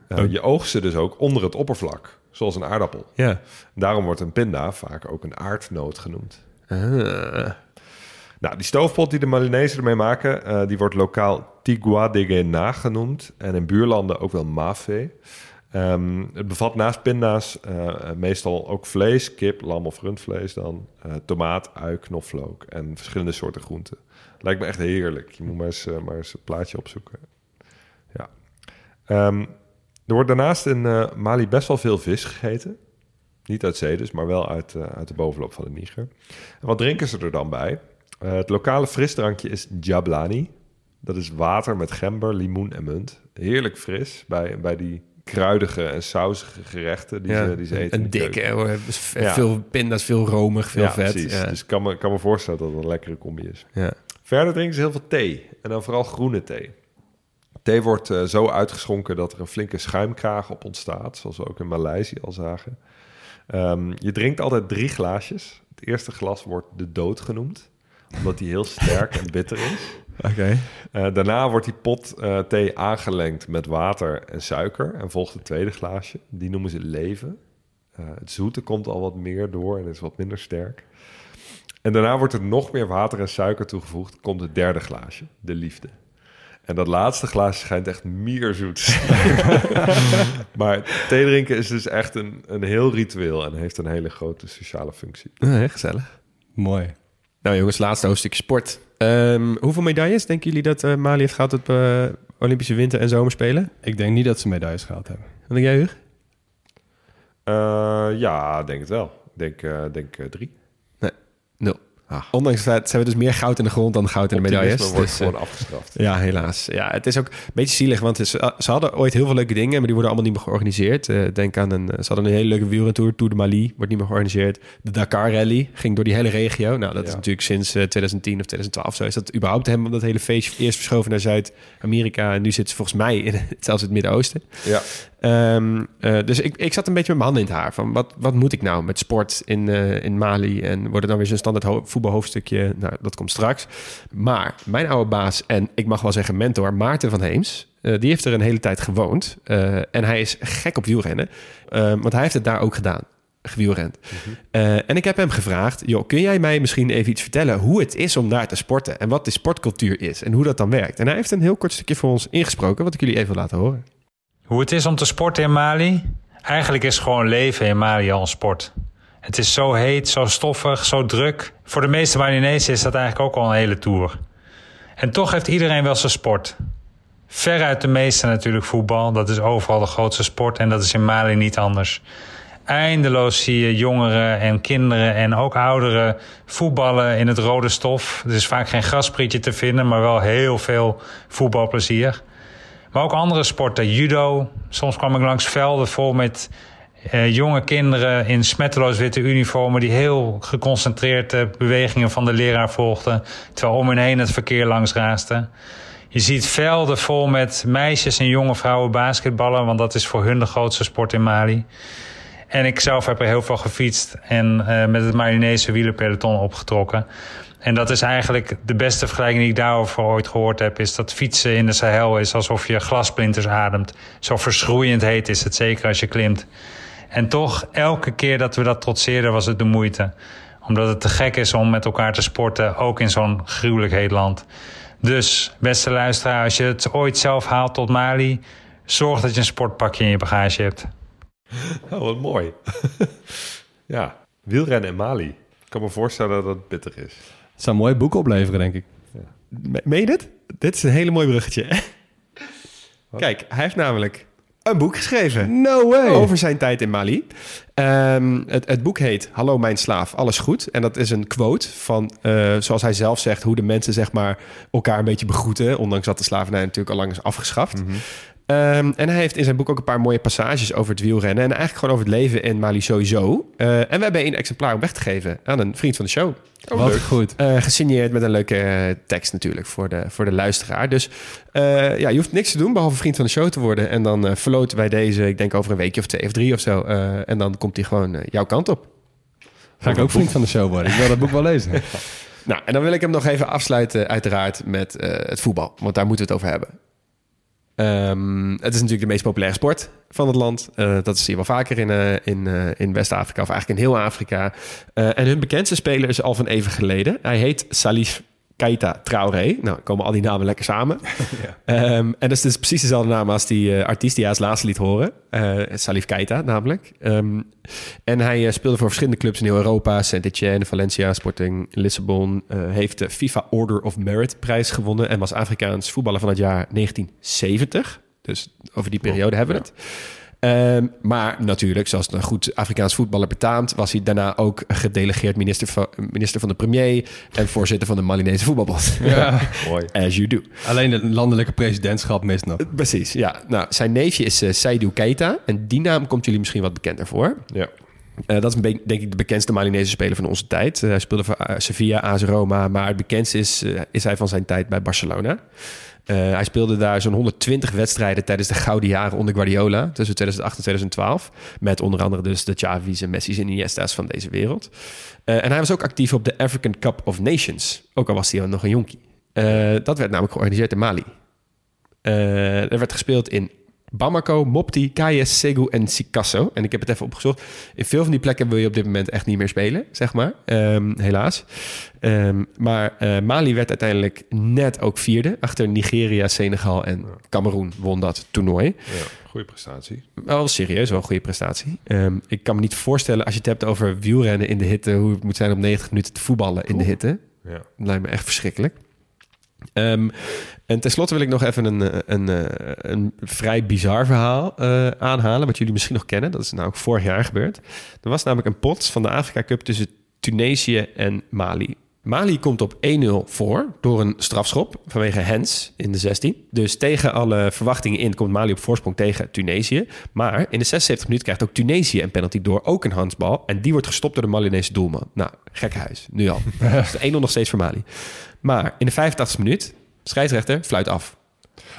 Oh. Je oogst ze dus ook onder het oppervlak, zoals een aardappel. Ja. Daarom wordt een pinda vaak ook een aardnoot genoemd. Ah. Nou, die stoofpot die de Malinezen ermee maken, eh, die wordt lokaal Tigua de Guena genoemd. En in buurlanden ook wel Mafe. Ehm, het bevat naast pinda's eh, meestal ook vlees, kip, lam of rundvlees dan. eh, tomaat, ui, knoflook en verschillende soorten groenten. Lijkt me echt heerlijk. Je moet maar eens, eh, maar eens een plaatje opzoeken. Ja. Ehm, er wordt daarnaast in eh, Mali best wel veel vis gegeten. Niet uit zee dus, maar wel uit, eh, uit de bovenloop van de Niger. En wat drinken ze er dan bij? Eh, het lokale frisdrankje is Jablani. Dat is water met gember, limoen en munt. Heerlijk fris bij, bij die kruidige en sausige gerechten die, ze, die ze eten. Een dikke. Dus Ja. veel pinda's, veel romig, veel ja, vet. precies. Ja. Dus ik kan me, kan me voorstellen dat het een lekkere combi is. Ja. Verder drinken ze heel veel thee. En dan vooral groene thee. Thee wordt eh, zo uitgeschonken dat er een flinke schuimkraag op ontstaat. Zoals we ook in Maleisië al zagen. Ehm, je drinkt altijd drie glaasjes. Het eerste glas wordt de dood genoemd. Omdat die heel sterk en bitter is. Oké. Eh, daarna wordt die pot eh, thee aangelengd met water en suiker. En volgt het tweede glaasje. Die noemen ze leven. Eh, het zoete komt al wat meer door en is wat minder sterk. En daarna wordt er nog meer water en suiker toegevoegd. Komt het derde glaasje, de liefde. En dat laatste glaasje schijnt echt mierzoet. te zijn. maar thee drinken is dus echt een, een heel ritueel en heeft een hele grote sociale functie. Ja, gezellig. Mooi. Nou jongens, laatste hoofdstuk sport. Ehm, hoeveel medailles denken jullie dat eh, Mali heeft gehad op eh, Olympische winter- en zomerspelen? Ik denk niet dat ze medailles gehaald hebben. Wat denk jij, Hugo? Eh, ja, denk het wel. Ik denk, eh, denk drie. Nul. Ondanks dat ze hebben dus meer goud in de grond dan goud in de medailles. Wordt Dus, eh, gewoon afgestraft. ja, helaas. Ja, het is ook een beetje zielig, want ze, ze hadden ooit heel veel leuke dingen, maar die worden allemaal niet meer georganiseerd. Eh, denk aan een, ze hadden een hele leuke wielrentour, Tour de Mali, wordt niet meer georganiseerd. De Dakar Rally ging door die hele regio. Nou, dat is natuurlijk sinds eh, 2010 of 2012 zo. Is dat überhaupt helemaal dat hele feestje eerst verschoven naar Zuid-Amerika en nu zit ze volgens mij in het, zelfs in het Midden-Oosten. Ja. Ehm, eh, dus ik, ik zat een beetje met mijn handen in het haar. Van wat, wat moet ik nou met sport in, eh, in Mali? En wordt het dan weer zo'n standaard ho- voetbalhoofdstukje? Nou, dat komt straks. Maar mijn oude baas en ik mag wel zeggen mentor, Maarten van Heems... eh, die heeft er een hele tijd gewoond. En hij is gek op wielrennen. Eh, want hij heeft het daar ook gedaan. Gewielrend. Eh, en ik heb hem gevraagd: joh, kun jij mij misschien even iets vertellen hoe het is om daar te sporten? En wat de sportcultuur is en hoe dat dan werkt? En hij heeft een heel kort stukje voor ons ingesproken, wat ik jullie even wil laten horen. Hoe het is om te sporten in Mali? Eigenlijk is gewoon leven in Mali al een sport. Het is zo heet, zo stoffig, zo druk. Voor de meeste Malinezen is dat eigenlijk ook al een hele tour. En toch heeft iedereen wel zijn sport. Veruit de meeste natuurlijk voetbal. Dat is overal de grootste sport en dat is in Mali niet anders. Eindeloos zie je jongeren en kinderen en ook ouderen voetballen in het rode stof. Er is vaak geen grasprietje te vinden, maar wel heel veel voetbalplezier. Maar ook andere sporten, judo. Soms kwam ik langs velden vol met eh, jonge kinderen in smetteloos witte uniformen... die heel geconcentreerd de bewegingen van de leraar volgden... terwijl om hen heen het verkeer langs raasde. Je ziet velden vol met meisjes en jonge vrouwen basketballen... want dat is voor hun de grootste sport in Mali. En ik zelf heb er heel veel gefietst en eh, met het Malinese wielerpeloton opgetrokken. En dat is eigenlijk de beste vergelijking die ik daarover ooit gehoord heb... is dat fietsen in de Sahel is alsof je glasplinters ademt. Zo verschroeiend heet is het, zeker als je klimt. En toch, elke keer dat we dat trotseerden was het de moeite. Omdat het te gek is om met elkaar te sporten, ook in zo'n gruwelijk heet land. Dus, beste luisteraar, als je het ooit zelf haalt tot Mali... zorg dat je een sportpakje in je bagage hebt. Oh, wat mooi. ja, wielrennen in Mali. Ik kan me voorstellen dat het bitter is. Het zou een mooi boek opleveren, denk ik. Me- Meen je dit? Dit is een hele mooi bruggetje. Kijk, hij heeft namelijk een boek geschreven. No way! Over zijn tijd in Mali. Ehm, het, het boek heet Hallo mijn slaaf, alles goed. En dat is een quote van, eh, zoals hij zelf zegt, hoe de mensen zeg maar, elkaar een beetje begroeten. Ondanks dat de slavernij natuurlijk al lang is afgeschaft. Ehm, en hij heeft in zijn boek ook een paar mooie passages over het wielrennen. En eigenlijk gewoon over het leven in Mali sowieso. Eh, en we hebben één exemplaar om weg te geven aan een vriend van de show. Wat goed. Eh, gesigneerd met een leuke eh, tekst natuurlijk voor de, voor de luisteraar. Dus ja, je hoeft niks te doen behalve vriend van de show te worden. En dan verloten wij deze, ik denk over een weekje of twee of drie of zo. En dan komt hij gewoon jouw kant op. Ga ik ook vriend van de show worden. Ik wil dat boek wel lezen. Nou, en dan wil ik hem nog even afsluiten uiteraard met het voetbal. Want daar moeten we het over hebben. Ehm, het is natuurlijk de meest populaire sport van het land. Eh, dat zie je wel vaker in, eh, in, eh, in West-Afrika of eigenlijk in heel Afrika. En hun bekendste speler is al van even geleden. Hij heet Salif Keita Traoré. Nou, komen al die namen lekker samen. Ehm, en dat is dus precies dezelfde naam als die eh, artiest die hij als laatste liet horen. Eh, Salif Keita namelijk. Ehm, en hij eh, speelde voor verschillende clubs in heel Europa. Saint-Etienne, Valencia, Sporting, Lissabon. Heeft de FIFA Order of Merit prijs gewonnen. En was Afrikaans voetballer van het jaar 1970. Dus over die periode hebben we het. Ehm, maar natuurlijk, zoals een goed Afrikaans voetballer betaamt... was hij daarna ook gedelegeerd minister van, minister van de premier... en voorzitter van de Malinese voetbalbond. Ja. Mooi. As you do. Alleen het landelijke presidentschap mist nog. Precies, ja. Nou, zijn neefje is eh Seydou Keita. En die naam komt jullie misschien wat bekender voor. Ja. Eh, dat is denk ik de bekendste Malinese speler van onze tijd. Eh, hij speelde voor Sevilla, AS Roma. Maar het bekendste is, is hij van zijn tijd bij Barcelona. Eh, hij speelde daar zo'n 120 wedstrijden tijdens de gouden jaren onder Guardiola. Tussen 2008 en 2012. Met onder andere dus de Xavi's en Messi's en Iniesta's van deze wereld. Eh, en hij was ook actief op de African Cup of Nations. Ook al was hij nog een jonkie. Eh, dat werd namelijk georganiseerd in Mali. Er werd gespeeld in Bamako, Mopti, Kayes, Segu en Sikasso. En ik heb het even opgezocht. In veel van die plekken wil je op dit moment echt niet meer spelen, zeg maar. Ehm, helaas. Ehm, maar eh, Mali werd uiteindelijk net ook vierde. Achter Nigeria, Senegal en Cameroen won dat toernooi. ja, goede prestatie. Wel serieus, wel een goede prestatie. Ehm, ik kan me niet voorstellen, als je het hebt over wielrennen in de hitte... hoe het moet zijn om 90 minuten te voetballen in de hitte. Ja. Dat lijkt me echt verschrikkelijk. Ehm, en tenslotte wil ik nog even een, eh, een, eh, een vrij bizar verhaal eh, aanhalen... wat jullie misschien nog kennen. Dat is nou ook vorig jaar gebeurd. Er was namelijk een pot van de Afrika Cup tussen Tunesië en Mali. Mali komt op 1-0 voor door een strafschop vanwege Hens in de 16. Dus tegen alle verwachtingen in komt Mali op voorsprong tegen Tunesië. Maar in de 76 minuten krijgt ook Tunesië een penalty door, ook een handsbal. En die wordt gestopt door de Malinese doelman. Nou, gekke huis, nu al. dus de 1-0 nog steeds voor Mali. Maar in de 85 minuut, scheidsrechter fluit af.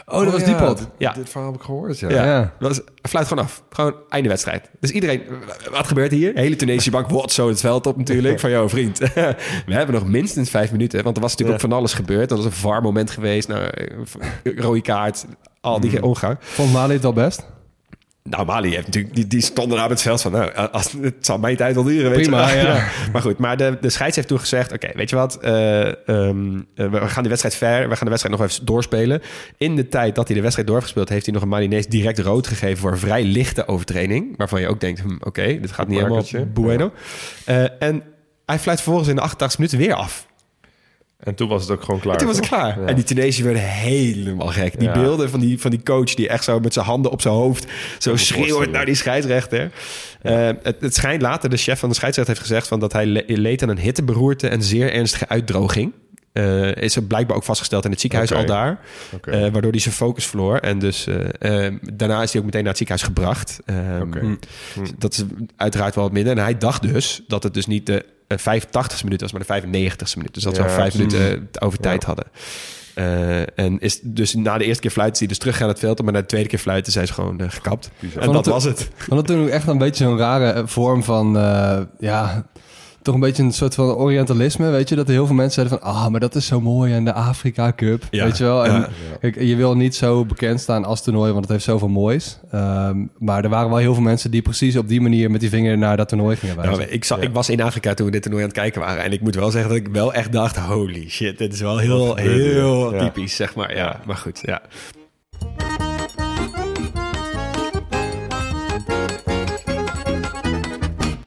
Oh, dat was die pot. Ja. Dit verhaal heb ik gehoord, ja. Ja, Ja. Dat was, fluit gewoon af. Gewoon einde wedstrijd. Dus iedereen, wat gebeurt hier? De hele Tunesische bank wordt zo het veld op natuurlijk. Van, joh vriend, we hebben nog minstens vijf minuten. Want er was natuurlijk ook van alles gebeurd. Er was een VAR moment geweest. Nou, eh, rode kaart, al die omgang. Vond Mali het wel best? Nou, Mali heeft natuurlijk, die, die stonden daar op het veld van, nou, als, het zal mijn tijd wel duren, weet Prima, je wel. ja. Maar goed, maar de, de scheids heeft toen gezegd, oké, weet je wat, eh, ehm, eh, we gaan die wedstrijd ver, we gaan de wedstrijd nog even doorspelen. In de tijd dat hij de wedstrijd doorgespeeld heeft hij nog een Malinees direct rood gegeven voor een vrij lichte overtreding, waarvan je ook denkt, hm, oké, dit gaat niet helemaal bueno. Eh, en hij fluit vervolgens in de 88 minuten weer af. En toen was het ook gewoon klaar. En toen was het klaar. En die Tunesiërs werden helemaal gek. Die Ja. beelden van die, van die coach die echt zo met zijn handen op zijn hoofd... zo schreeuwt naar die scheidsrechter. Eh, het, het schijnt later, de chef van de scheidsrechter heeft gezegd... Van dat hij le- leed aan een hitteberoerte en zeer ernstige uitdroging. Eh, is er blijkbaar ook vastgesteld in het ziekenhuis al daar. Eh, waardoor hij zijn focus verloor. En dus daarna is hij ook meteen naar het ziekenhuis gebracht. Oké. hm. Dat is uiteraard wel wat minder. En hij dacht dus dat het dus niet de 85ste minuut was, maar de 95ste minuut. Dus dat ze Ja, al vijf minuten eh, over tijd Ja. hadden. Eh, en is dus na de eerste keer fluiten ze die dus terug gaan het veld maar na de tweede keer fluiten zijn ze gewoon eh, gekapt. Bizar. En dat was het. Want dat toen ook echt een beetje zo'n rare eh, vorm van, eh, ja, toch een beetje een soort van orientalisme, weet je? Dat er heel veel mensen zeiden van, ah, maar dat is zo mooi en de Afrika Cup, Ja, weet je wel? En ja. kijk, je wil niet zo bekend staan als toernooi, want het heeft zoveel moois. Ehm, maar er waren wel heel veel mensen die precies op die manier met die vinger naar dat toernooi gingen wijzen. Ik, zag, ik was in Afrika toen we dit toernooi aan het kijken waren. En ik moet wel zeggen dat ik wel echt dacht... holy shit, dit is wel heel, heel typisch, zeg maar. Ja, maar goed, ja.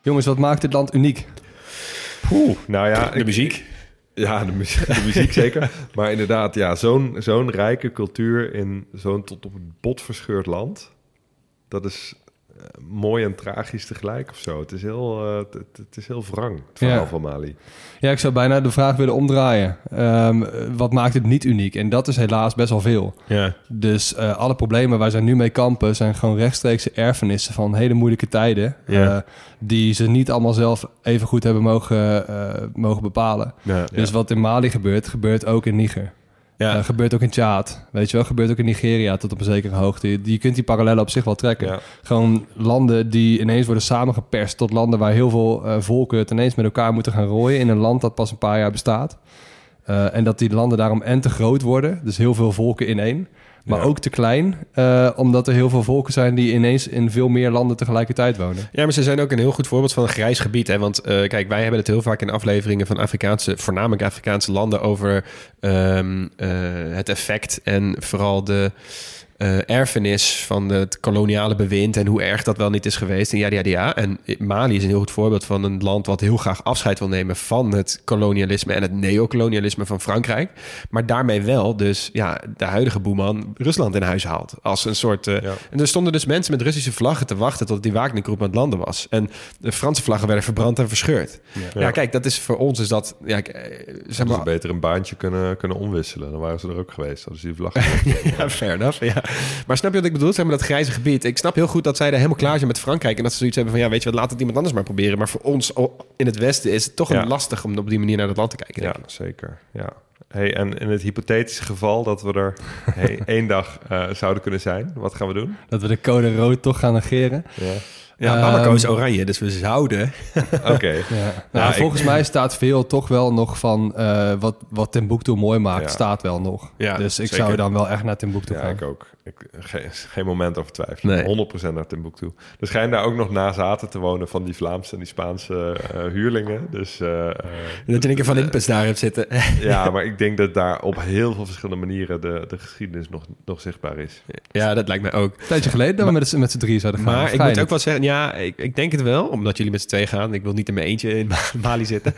Jongens, wat maakt dit land uniek? Oeh, nou ja, De muziek. Ja, de muziek, de muziek zeker. Maar inderdaad, ja, zo'n zo'n rijke cultuur in zo'n tot op het bot verscheurd land. Dat is mooi en tragisch tegelijk of zo. Het is heel, eh, het, is heel wrang, het verhaal Ja. van Mali. Ja, ik zou bijna de vraag willen omdraaien. Ehm, wat maakt het niet uniek? En dat is helaas best wel veel. Ja. Dus eh, alle problemen waar zij nu mee kampen... zijn gewoon rechtstreekse erfenissen van hele moeilijke tijden... Ja. eh, die ze niet allemaal zelf even goed hebben mogen, mogen bepalen. Ja. Dus wat in Mali gebeurt, gebeurt ook in Niger. Ja. Eh, gebeurt ook in Tjaad. Weet je wel, gebeurt ook in Nigeria tot op een zekere hoogte. Je, je kunt die parallellen op zich wel trekken. Ja. Gewoon landen die ineens worden samengeperst tot landen waar heel veel eh, volken het ineens met elkaar moeten gaan rooien in een land dat pas een paar jaar bestaat. Eh, en dat die landen daarom en te groot worden, dus heel veel volken in één. Maar Ja. ook te klein, eh, omdat er heel veel volken zijn die ineens in veel meer landen tegelijkertijd wonen. Ja, maar ze zijn ook een heel goed voorbeeld van een grijs gebied. Hè? Want eh, kijk, wij hebben het heel vaak in afleveringen van Afrikaanse, voornamelijk Afrikaanse landen, over ehm, eh, het effect en vooral de eh, erfenis van het koloniale bewind en hoe erg dat wel niet is geweest. En ja, ja, ja. En Mali is een heel goed voorbeeld van een land wat heel graag afscheid wil nemen van het kolonialisme en het neocolonialisme van Frankrijk. Maar daarmee wel dus ja, de huidige boeman Rusland in huis haalt. Als een soort. eh, Ja. En er stonden dus mensen met Russische vlaggen te wachten tot die Wagnergroep aan het landen was. En de Franse vlaggen werden verbrand en verscheurd. Ja, kijk, dat is voor ons is dat. Ja, eh, zeg ze maar, beter een baantje kunnen, kunnen omwisselen. Dan waren ze er ook geweest. Hadden ze die vlag. ja, fair enough. Ja. Maar snap je wat ik bedoel? Zeg maar dat grijze gebied. Ik snap heel goed dat zij er helemaal klaar zijn met Frankrijk. En dat ze zoiets hebben van, ja, weet je wat, laat het iemand anders maar proberen. Maar voor ons in het Westen is het toch Ja. een lastig om op die manier naar het land te kijken. Ja, denk ik. zeker. Ja. Hey, en in het hypothetische geval dat we er hey, één dag eh, zouden kunnen zijn, wat gaan we doen? Dat we de code rood toch gaan negeren. Ja. Ja, Bamako is oranje, dus we zouden... Oké. Ja. Nou, volgens mij staat veel toch wel nog van eh, wat, wat Timbuktu mooi maakt, Ja. staat wel nog. Ja, dus ik zeker. zou dan wel echt naar Timbuktu Ja, gaan. ik ook. Ik, geen, geen moment over twijfelen. Nee. 100% naar Timbuktu. Er schijnen daar ook nog nazaten te wonen van die Vlaamse en die Spaanse eh, huurlingen. Dus eh, eh, Dat je een keer van Impus daar hebt zitten. ja, maar ik denk dat daar op heel veel verschillende manieren de, de geschiedenis nog, nog zichtbaar is. ja, dat lijkt mij ook. Een tijdje geleden dat we met, z'n- met z'n drie zouden gaan. Maar ik moet ook wel zeggen, ja, ik, ik denk het wel, omdat jullie met z'n twee gaan. Ik wil niet in mijn eentje in Mali zitten.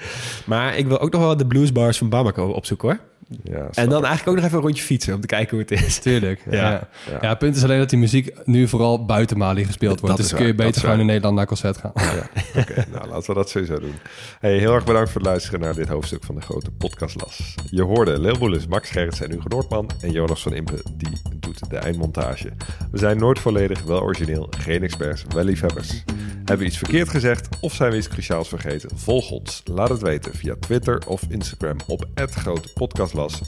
Maar ik wil ook nog wel de bluesbars van Bamako opzoeken hoor. Ja, En dan eigenlijk ook nog even een rondje fietsen om te kijken hoe het is. Tuurlijk. Ja. Ja. Ja. Ja. het punt is alleen dat die muziek nu vooral buiten Mali gespeeld wordt. Dat dus kun je beter gewoon waar. in Nederland naar concert gaan. Ja, oké. nou, laten we dat sowieso doen. Hey, heel erg bedankt voor het luisteren naar dit hoofdstuk van de grote podcastlas. Je hoorde Leeuwboelis, Max Gerrits en Hugo Noordman en Jonas van Impe, die doet de eindmontage. We zijn nooit volledig, wel origineel, geen experts, wel liefhebbers. Hebben we iets verkeerd gezegd of zijn we iets cruciaals vergeten? Volg ons, laat het weten via Twitter of Instagram op Grote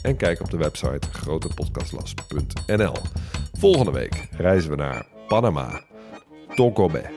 en kijk op de website grotepodcastlas.nl. Volgende week reizen we naar Panama. Tonkobé.